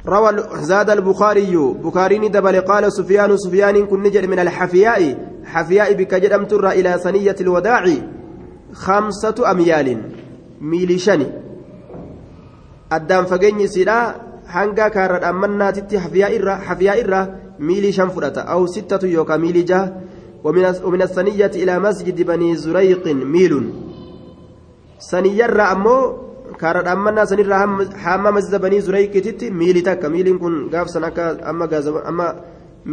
روى زاد البخاري بخاري دبل قال سفيان سفيان كن نجر من الحفياء حفياء بك جدم ترى إلى ثنية الوداع خمسة أميال ميليشني أدام فجني سيدا hanga kaarra dhaammannaatitti hafiyaa irra miilii shan fudhata aw sittatu yookaan miilii jaha ومن الثنية إلى مسجد بني زريق ميل. سنيرة أمو kaara dhaammannaa sanirraa hamma masjida banii zureyqititti miilii takka miiliin kun gaafsan akka amma amma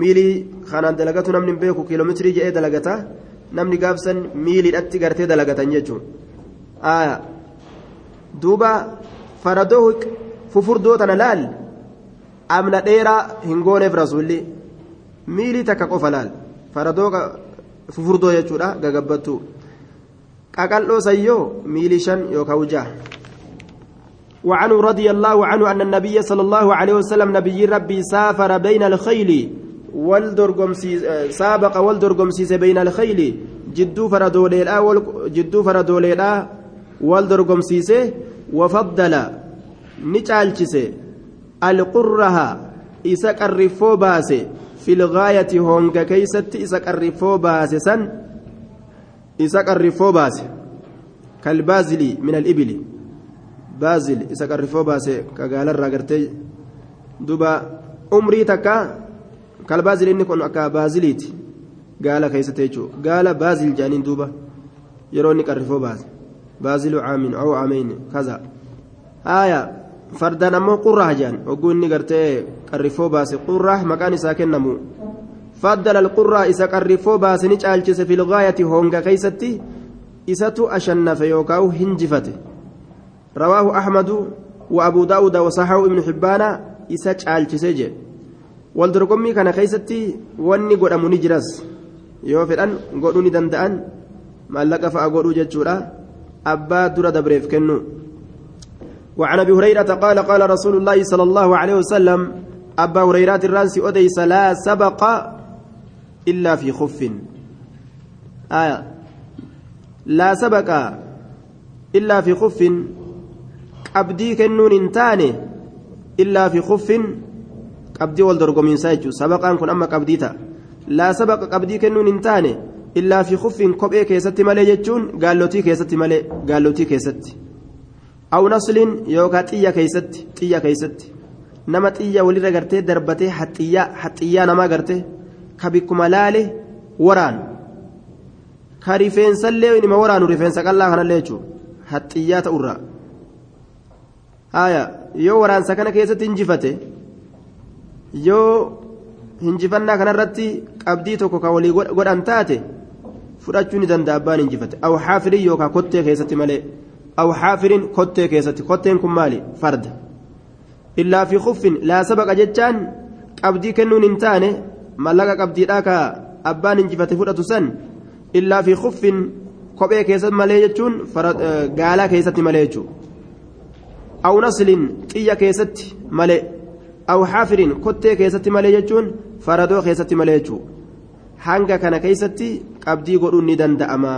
miilii kanaan dalagatu namni beeku kiiloomeetirii jedhee dalagata namni gaafsan miiliidhatti gartee dalagatan jechuun duuba faradoo fufurdoo tana laal amna dheeraa hin gooneef rasuulli miilii takka qofa laal faradoo fufurdoo jechuudha gagabbattu qaqal'oo sayyoo miilii shan yookaan wujaa. وعنه رضي الله عنه أن النبي صلى الله عليه وسلم نبي ربي سافر بين الخيل والدرقم سابق والدرقم بين الخيل. جدو فردوليلا جدو فردوليلا والدرقم وفضل. نتالشسي القرها إسك الرفو باسي في الغاية هونغا كيست إسك الرفو باسي سن. إسك الرفو باسي كالبازلي من الإبل. Baazil isa qarrifoo baase ka gaalarraa gartee duba umrii takka kalbaazil inni kun akka baaziliiti gaala keessatti jechuudha gaala baazil jaaniin duuba yeroo inni qarrifoo baase baazilu caamin oo caamayn kaza haaya fardaan ammoo qurraa jaan hogguu inni gartee qarrifoo baase qurraa maqaan isaa kennamu faddala alqurraa isa qarrifoo baase ni caalchise filgaayati honga keeysatti isatu ashannafe yookaan hinjifate. رواه أحمد وأبو داود وصححه ابن حبان إسا caalchisee jedhe waldorgommii kana keessatti wanni godhamu ni jiras yoo fedhan godhuu ni danda'an maallaqa fa'a godhuu jechuudha abbaa dura dabreef kennu وعن ابي هريره قال قال رسول الله صلى الله عليه وسلم ابا هريره irraa inni odeesse لا سبق الا في خف آية لا سبق الا في خف qabdii kennuun hin taane illaa fi kuffin qabdii wal dorgomiinsaa jechuudha sabaqaan kun amma qabdii ta'a laa sabaqa qabdii kennuun hin taane illaa fi kuffin kophee keessatti malee jechuun gaallotii keessatti malee gaallotii keessatti aw nasliin yookaan xiyya keessatti xiyya keessatti nama xiyya walirra gartee darbatee haxxiyyaa haxxiyyaa namaa gartee ka bikkuma laale waraan ka rifeensallee nima waraanu rifeensa qallaa kanallee jechuudha haxxiyyaa ta'urraa haya yoo waraansa kana keessatti hinjifate yoo hinjifannaa kanarratti qabdii tokko ka walii godhan taate fudhachuu ni danda'a abbaan hinjifate aw xaafirin yookaan kottee keessatti malee aw xaafirin kottee keessatti kotteen kun maali? Farda. Illaa fi kuffin laa sabaqa jechaan qabdii kennuun hin taane mallaqa qabdiidhaa ka abbaan hinjifate fudhatu san illaa fi kuffin kophee keessatti malee jechuun gaalaa keessatti malee jechuudha aw naslin xiyya keessatti malee aw xaafirin kottee keessatti malee jechuun faradoo keessatti malee jechuudha hanga kana keessatti qabdii godhuun ni danda'ama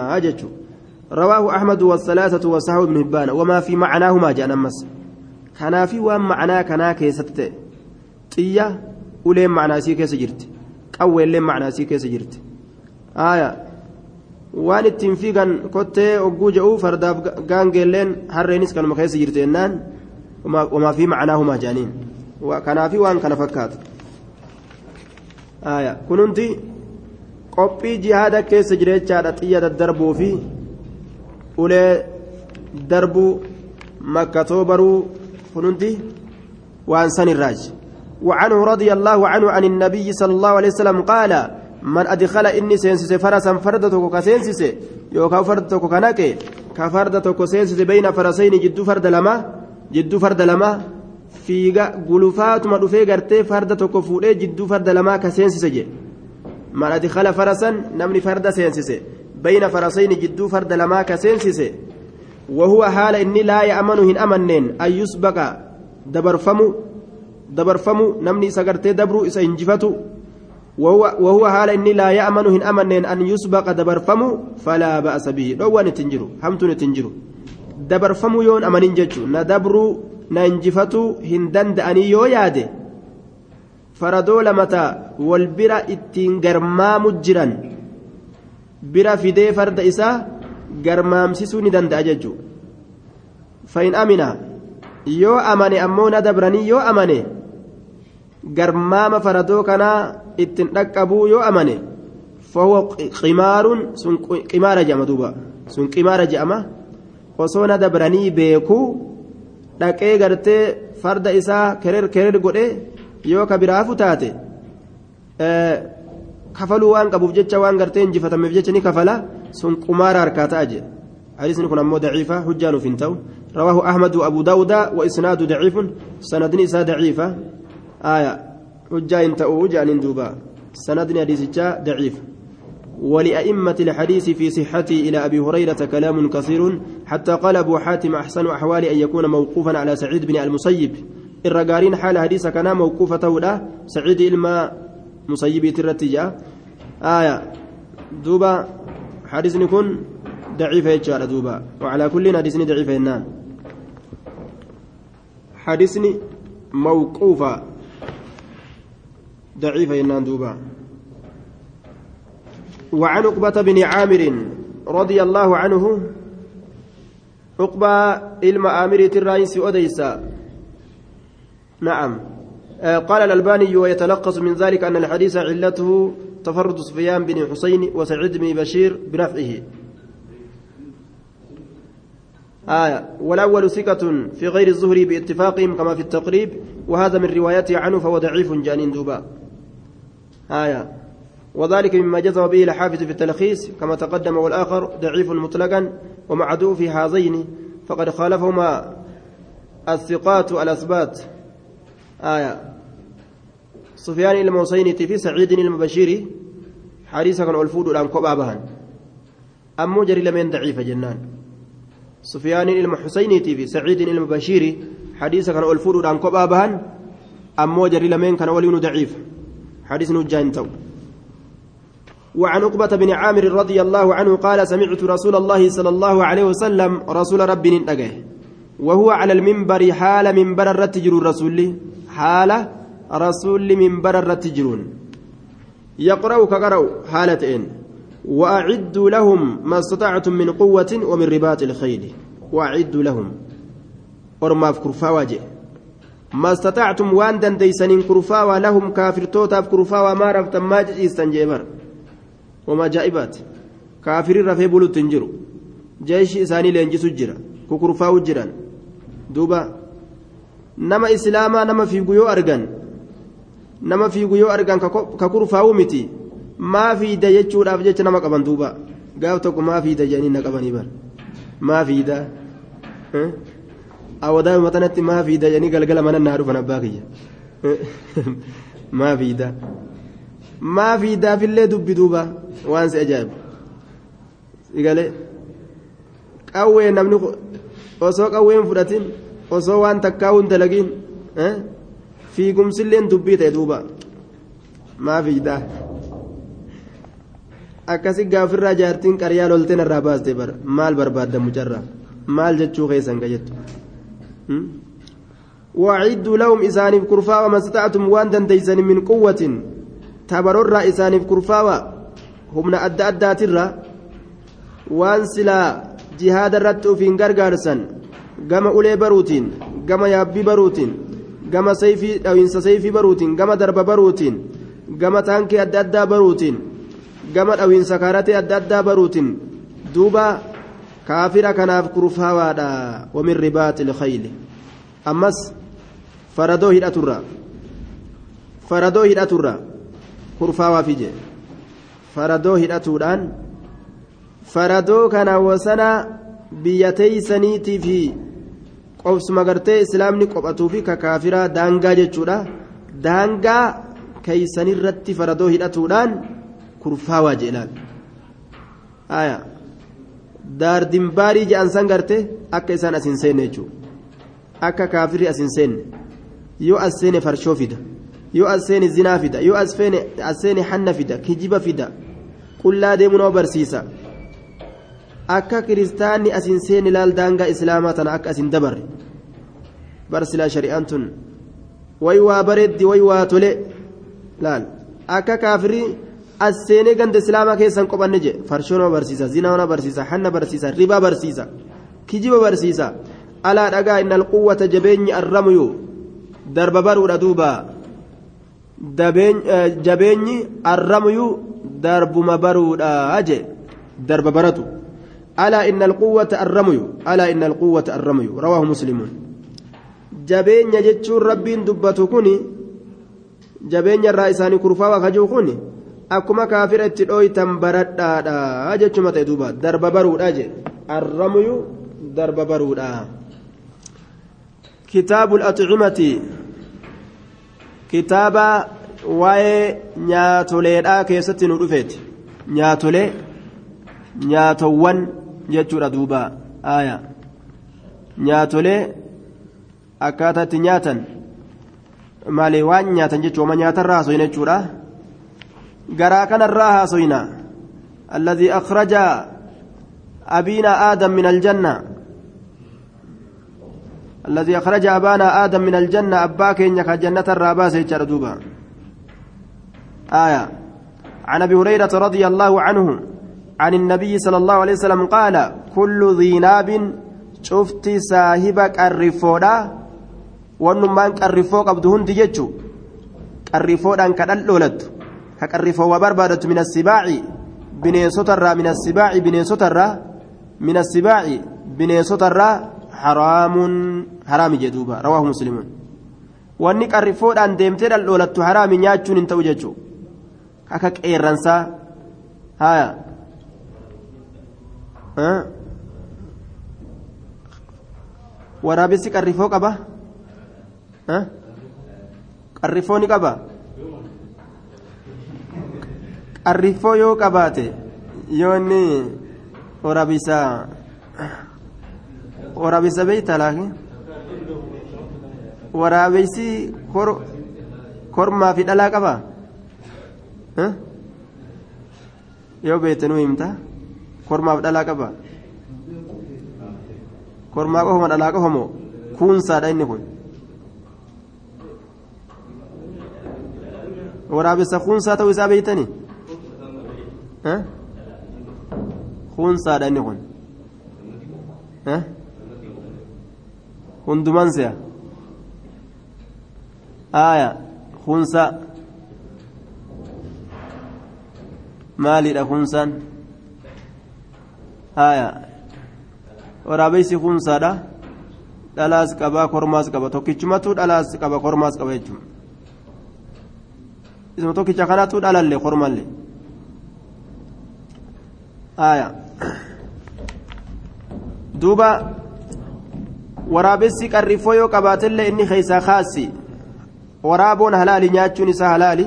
رواه أحمد والثلاثة وصحابه بن هبان وما في معناهما جاء نمس كنا في وان معناه كنا كيست طية ولين معنى سي كيس جرت قوي لين معنى سي كيس جرت آية waan ittiin fiigan kottee ogguu je'uu fardaaf gaangeelleen harreenis kanuma keessa jirti jennaan wamaa fi macnaahumaa jedhaniin kanaafi waan kana fakkaatu kun hundi qophii jihaada keessa jireechaadha xiyya daddarbuu fi ulee darbuu makkatoo baruu kun hundi waan san irraaji وعنه رضي الله عنه عن النبي صلى الله عليه وسلم قال من أدخل inni seensise فرسا فردتك كسينسس يوكا فردتك كنك كفردتك سينسس بين فرسين jidduu farda lamaa jidduu farda lamaa fiiga gulufaatuma dhufee gartee farda tokko fuudhee jidduu farda lamaa ka seensise je man adkhala farasan namni farda seensise bayna farasayni jidduu farda lamaa ka seensise wahuwa haala inni laa ya'manu hin amanneen an yusbaqa dabarfamu dabarfamu namni isa gartee dabruu isa hinjifatu وهو حال إني لا يأمن هن أمن أن يسبق دبرفمو فلا بأس به دوان تنجرو همتون dabarfamuu yoon amanin jechuun na dabruu na injifatuu hin danda'anii yoo yaade faradoo lamata wal bira ittiin garmaamu jiran bira fidee farda isaa garmaamsisuu ni danda'a jechuudha fa'in amina yoo amane ammoo na dabranii yoo amane garmaama faradoo kanaa ittiin dhaqqabuu yoo amane fahuu qimaaruun sun qimaara jedhama duuba sun qimaara jedhama. Osoo na dabranii beekuu dhaqee gartee farda isaa kerer kerer godhee yoo ka biraafu taate kafaluu waan qabuuf jecha waan gartee injifatameef jecha ni kafala sun qumaara harkaa ta'a jedhe حديث كن أمو ضعيفة حجان في انتو رواه أحمد وأبو داود وإسناد ضعيف سند نساء ضعيفة آية حجا انتو جان دوبا سند حديث ضعيف ولأئمة الحديث في صحته إلى أبي هريرة كلام كثير حتى قال أبو حاتم أحسن أحوال أن يكون موقوفا على سعيد بن المسيب. الرجارين حال حديث كان موقوفة له سعيد إلما مسيب الرتجاء آية. دوبا حديث يكون ضعيف يجعل دوبا. وعلى كل حديث ضعيف هنان حديثني موقوفة. ضعيف هنان دوبا. وعن عقبة بن عامر رضي الله عنه عقبة إلما آمري الرئيس أديسا نعم. قال الألباني ويتلخص من ذلك أن الحديث علته تفرد سفيان بن حسين وسعيد بن بشير برفعه آية والأول ثقة في غير الزهري باتفاقهم كما في التقريب وهذا من روايته عنه فهو ضعيف جانين دوبا. آية. وذلك مما جزم به الحافظ في التلخيص كما تقدم والآخر ضعيف مطلقا ومعدو في هذين فقد خالفهما الثقات الأثبات آية. سفيان الموصيني في سعيد المبشري حديثا كان الفود الآن كبابها أمو جري لمن ضعيف جنان. سفيان المحسيني في سعيد المبشري حديثا كان الفود الآن كبابها أمو جري لمن كان ولين ضعيف. حديث نجان تو. وعن عقبة بن عامر رضي الله عنه قال سمعت رسول الله صلى الله عليه وسلم رسول ربي نتقه وهو على المنبر حال منبر الرتجر الرسول حال رسول منبر الرتجرون يقرأ كقرأ حالتين وأعدوا لهم ما استطعتم من قوة ومن رباط الخيل. وأعدوا لهم. أرما في كرفاوجه ما استطعتم وان دنديسن كرفاوا لهم كافر توتا كرفاوا ما رفتم ما جئستن جيبر. homaa jaa'ibaati kaafirin rafee bulutti hin jiru jeeshi isaanii leenjisu jira kukurfaa'u jiran duuba nama islaamaa nama fiigu yoo argan nama fiigu yoo argan ka kurfaa'u miti maa fiida jechuudhaaf jecha nama qaban duuba gaaf tokko maa fiida jedhanii na qabanii bara maa fiida awwadaa matanatti maa fiida jedhanii galgala mana naa dhufan abbaa kiyya maa fiida. Maa fiidaafillee dubbi duuba waan si ajaa'ibu igalee qawwee namni osoo qawween fudhatin osoo waan takkaa'uu hin dalagiin fiigumsilleen dubbii ta'e duuba maa fiidaa akkasi gaafirraa jaartiin qaryaa lolteen irraa baaste bara maal barbaadda mucarraa maal jechuu keessan ka jettu waciddu lahum isaaniif kurfaawa mastatactum waan dandeeysan min quwwatin tabarorraa isaaniif kurfaawa humna adda addaatirra waan silaa jihaada irratti ufiin gargaarsan gama ulee baruutiin gama yaabbii baruutiin gama sayfii dhawinsa sayfii baruutiin gama darba baruutiin gama taankii adda addaa baruutiin gama dhawinsa kaaratee adda addaa baruutiin duuba kaafira kanaaf kurfaawaadha wamin ribaati ilkhayli ammas faradoo hidhaturra faradoo hidhaturra kurfaawaafi jee faradoo hidhatuudhaan faradoo kana wasana biyya teeysaniitii fi qobsuma gartee islaamni qophatuu fi kakaafiraa daangaa jechuudha daangaa keeysanirratti faradoo hidhatuudhaan kurfaawaa jedhaan aya daardimbaarii jedhan san garte akka isaan asin seenne jechuudha akka kaafirri asin seenne yoo as seene farshoo fida yoo as seene zinaa fida yoo as seene hanna fida kijiba fida qullaa deemuu nama barsiisa akka kiristaanni asin seene laal daangaa islaamaa tana akka asin dabarre barsilaa shari'aan tun way waa bareeddi way waa tole laal akka kaafirii as seenee ganda islaamaa keessan qophanne je farshoo nama barsiisa zinaa nama barsiisa hanna barsiisa ribaa barsiisa kijiba barsiisa alaa dhagaa inna alquwwata jabeenyi arramuyu darba baruudha duuba jabeenyi arramuyu darbuma baruudha je darba baratu. Alaa inna alquwwata arramuyu alaa inna alquwwata arramuyu rawaahu muslimuun jabeenya jechuun rabbiin dubbatu kuni jabeenya irraa isaanii kurfaawa kajuu kuni akkuma kaafira itti dhooytan baradhaadha jechuma ta'e duuba. Darba baruudha je arramuyu darba baruudha. Kitaabu al'axicimati kitaaba waa'ee nyaatoleedhaa keessatti nu dhufeeti nyaatolee nyaatowwan jechuudha duuba aya nyaatolee akkaataa itti nyaatan malee waan nyaatan jechuudha nyaatarraa haasoyna jechuudha garaa kanarraa haasoyna alladhii akhraja abiina aadam min aljanna الذي أخرج أبانا آدم من الجنة أبا كين جنة الراباس دوبا آية. عن أبي هريرة رضي الله عنه عن النبي صلى الله عليه وسلم قال كل ذي ناب شفت صاحبك الرفودا ونمان الرفو قبض هند جتشو الرفودا كدلولت كالرفو وبربادة من السباع بنيسوت الرا من السباع بنيسوت الرا من السباع بنيسوت حرام حرام جدوبا رواه مسلم wanni qarrifoodhaan deemtee dhaldhoolattu haraami nyaachuun hin ta'u jechuu akka qeerransaa haya waraabessi qarrifoo qaba qarrifoo ni qaba qarrifoo yoo qabaate yoo inni waraabisa waraabisa beeyta laakiin waraabeysi kormaa fi dhalaa qaba yoo beekte nu himta kormaaf dhalaa qaba kormaa qofama dhalaa qofamoo kuunsaadha inni kun waraabessa kuunsaa ta'uu isaa beeytani kuunsaadha inni kun hunduman se'a aya kunsa maalidha kunsaan haya waraabeysi kunsaadha dhalaas qabaa kormaas qaba tokkichumatu dhalaas qaba kormaas qaba jechuudha isuma tokkicha kanatu dhalalle kormalle haya duuba waraabessi qarrifoo yoo qabaatellee inni keeysaa kaasi waraaboon halaali nyaachuun isaa halaali?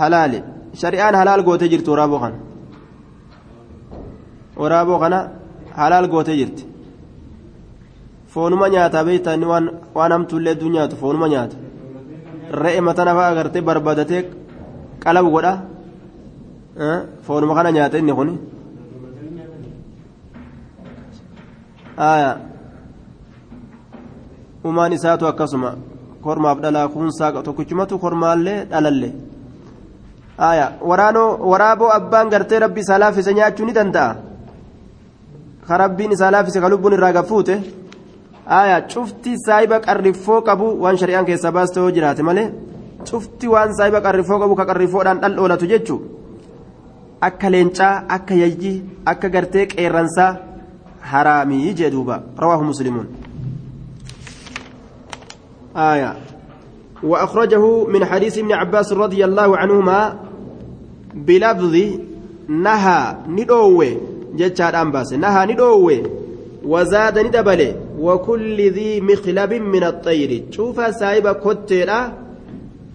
Halaali. Shari'aan halaal gootee jirti waraaboo kana. Waraaboo kana halaal gootee jirti. Foonuma nyaataa beektaa? Inni waan hamtuullee dun nyaatu foonuma nyaata. Re'e matana fa'aa agartee barbaadatee qalabu godha. Foonuma kana nyaata inni kuni umaan isaatu akkasuma. Kormaaf dhalaa kuunsaa tokkichumatu kormaallee dhalallee. Waraaboo abbaan gartee rabbi isaa laaffise nyaachuu ni danda'a? Ka rabbiin isaa laaffise ka lubbuun irraa gaffuute? Cufti saayiba qarriffoo qabu waan shari'aan keessaa baaste yoo jiraate malee? Cufti waan saayiba qarriffoo qabu ka qarriffoodhaan dhal dhoolatu jechuu? Akka leencaa akka yayyii akka gartee qeerransaa jee duuba rawaahu muslimuun آية. وأخرجه من حديث ابن عباس رضي الله عنهما بلفظ نهى ندوه جتشار أنباس. نهى ندوه وزاد ندبل وكل ذي مخلب من الطير. شوف سايبة كتيرا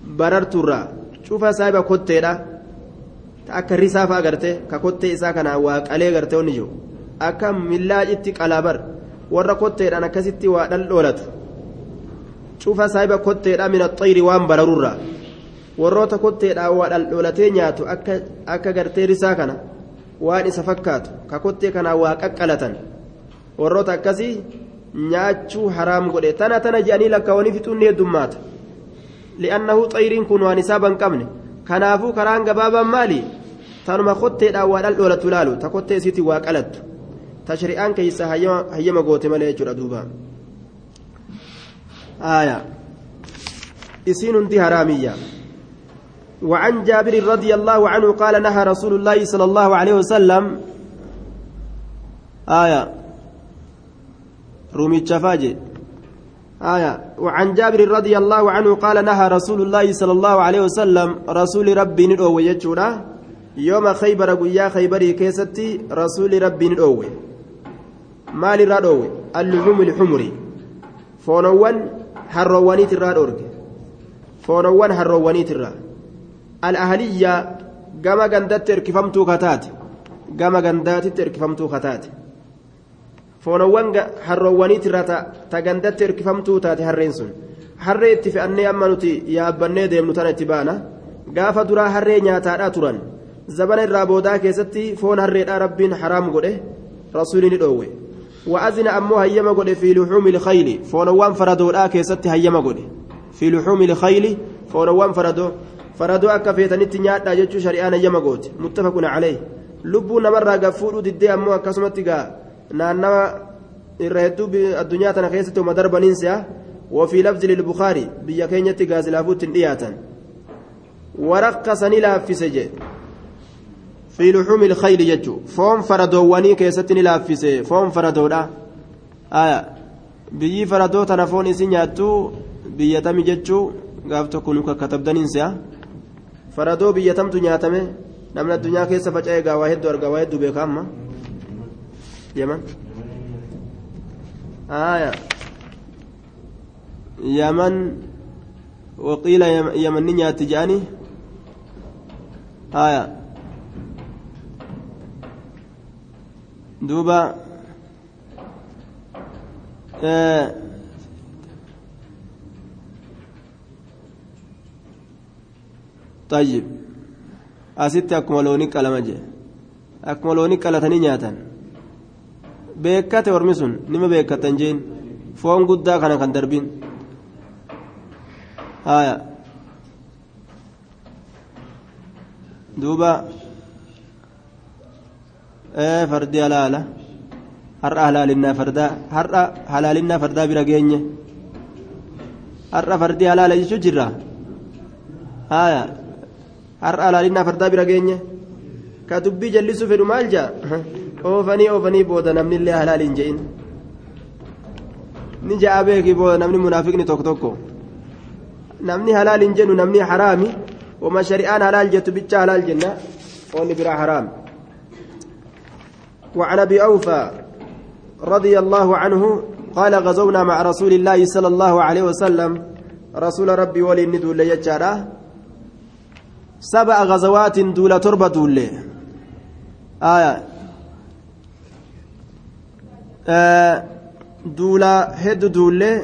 بررتورا. شوف سايبة كتيرا akka risaafa agarte ka kottee isaa kana waaqalee garte onni akka millaacitti qalaabar warra kotteedhaan akkasitti waa dhaldhoolatu cufa saahiba kotteedha min axayri waan bararurra warroota kotteedha waa dhaldhoolatee nyaatu akka gartee risaa kana waan isa fakkaatu ka kottee kanaa waa qaqqalatan warroota akkasii nyaachuu haraam godhe tana tana je'anii lakkaawanii fixuun ni heddummaata li'annahu xayriin kun waan isaa ban qabne kanaafuu karaan gabaabaan maali tanuma kotteedha waa dhaldhoolatu laalu ta kottee isiitti waa qalattu ta shari'aan keeysa hayyama goote malee jechuudha duubaa آية إسين دي هرامية وعن جابر رضي الله عنه قال نهى رسول الله صلى الله عليه وسلم آية رومي الشفاجي آية وعن جابر رضي الله عنه قال نهى رسول الله صلى الله عليه وسلم رسول ربي ندعو يوم خيبر قيا خيبري كيستي رسول ربي maal irraa dhoowwe? Alluhumu lixumuri foonowwan harroowwaniit irraa dhoorge. Foonowwan harroowwaniit irraa. Al'ahaliyyaa gama gandatti erkifamtuu kataate. Gama gandaatitti erkifamtuu kataate. Foonowwan harroowwaniit irraa ta gandatti erkifamtuu taate harreen sun. Harree itti fe'annee amma nuti yaabbannee deemnu tana itti baana. Gaafa duraa harree nyaataadha turan. Zabana irraa boodaa keessatti foon harreedhaa rabbiin haraam godhe. Rasuulii ni dhoowwe. وأذن أمو هيما في لحوم الخيل فونوان فردو لا كيست هيما قد. في لحوم الخيل فونوان فردو. فردو أكا فيتنت نياتا جتشو شريان هيما قد. عليه. لبو نمرة قفولو ددي أمو أكاسمتك نانا الرهدو الدنيا تنخيست ومدرب ننسى وفي لفظ للبخاري بيكينيتي غازلافوت إياتا ورقصني لا في سجي. في لحوم الخيل يجو فون فردواني كيستني لافيسه فون فردودا آية nyaattu biyyatami jechuu gaaf tokko nuka katabdaniinsa faradoo biyyatamtu nyaatame namni addunyaa keessa faca'ee gaa waa hedduu argaa waa hedduu beeka amma yaman آية يمن وقيل يمن نيات جاني آية آه طيب asitti akkuma loonii qalama jee akkuma loonii qalatanii nyaatan beekate ormi sun nima beekatan jeen foon guddaa kana kan darbiin haya duuba fardi halaala har'a halaalinaa fardaa har'a halaalinaa fardaa bira geenye har'a fardi halaala jechuu jirra haya har'a halaalinaa fardaa bira geenye ka dubbii jallisuu fedhu maal jaa oofanii oofanii booda namni illee halaal hin je'in ni ja'a beeki booda namni munaafiqni tokko tokko namni halaal hin jennu namni haraami wama shari'aan halaal jettu bicha halaal jenna wanni biraa haraam وعن أبي أوفى رضي الله عنه قال غزونا مع رسول الله صلى الله عليه وسلم. رسول ربي ولي ندول يجارا سبع غزوات دولة تربة دولة آية. آه دولة هد دولة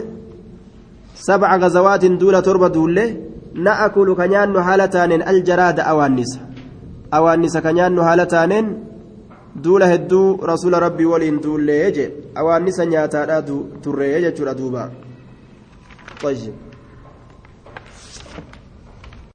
سبع غزوات دولة تربة دولة نأكل كنيان حالتان الجراد أوانس أوانس كنيان حالتان duula hedduu rasuula rabbii waliin duullee je awaannisa nyaataadha turree jechuudha duuba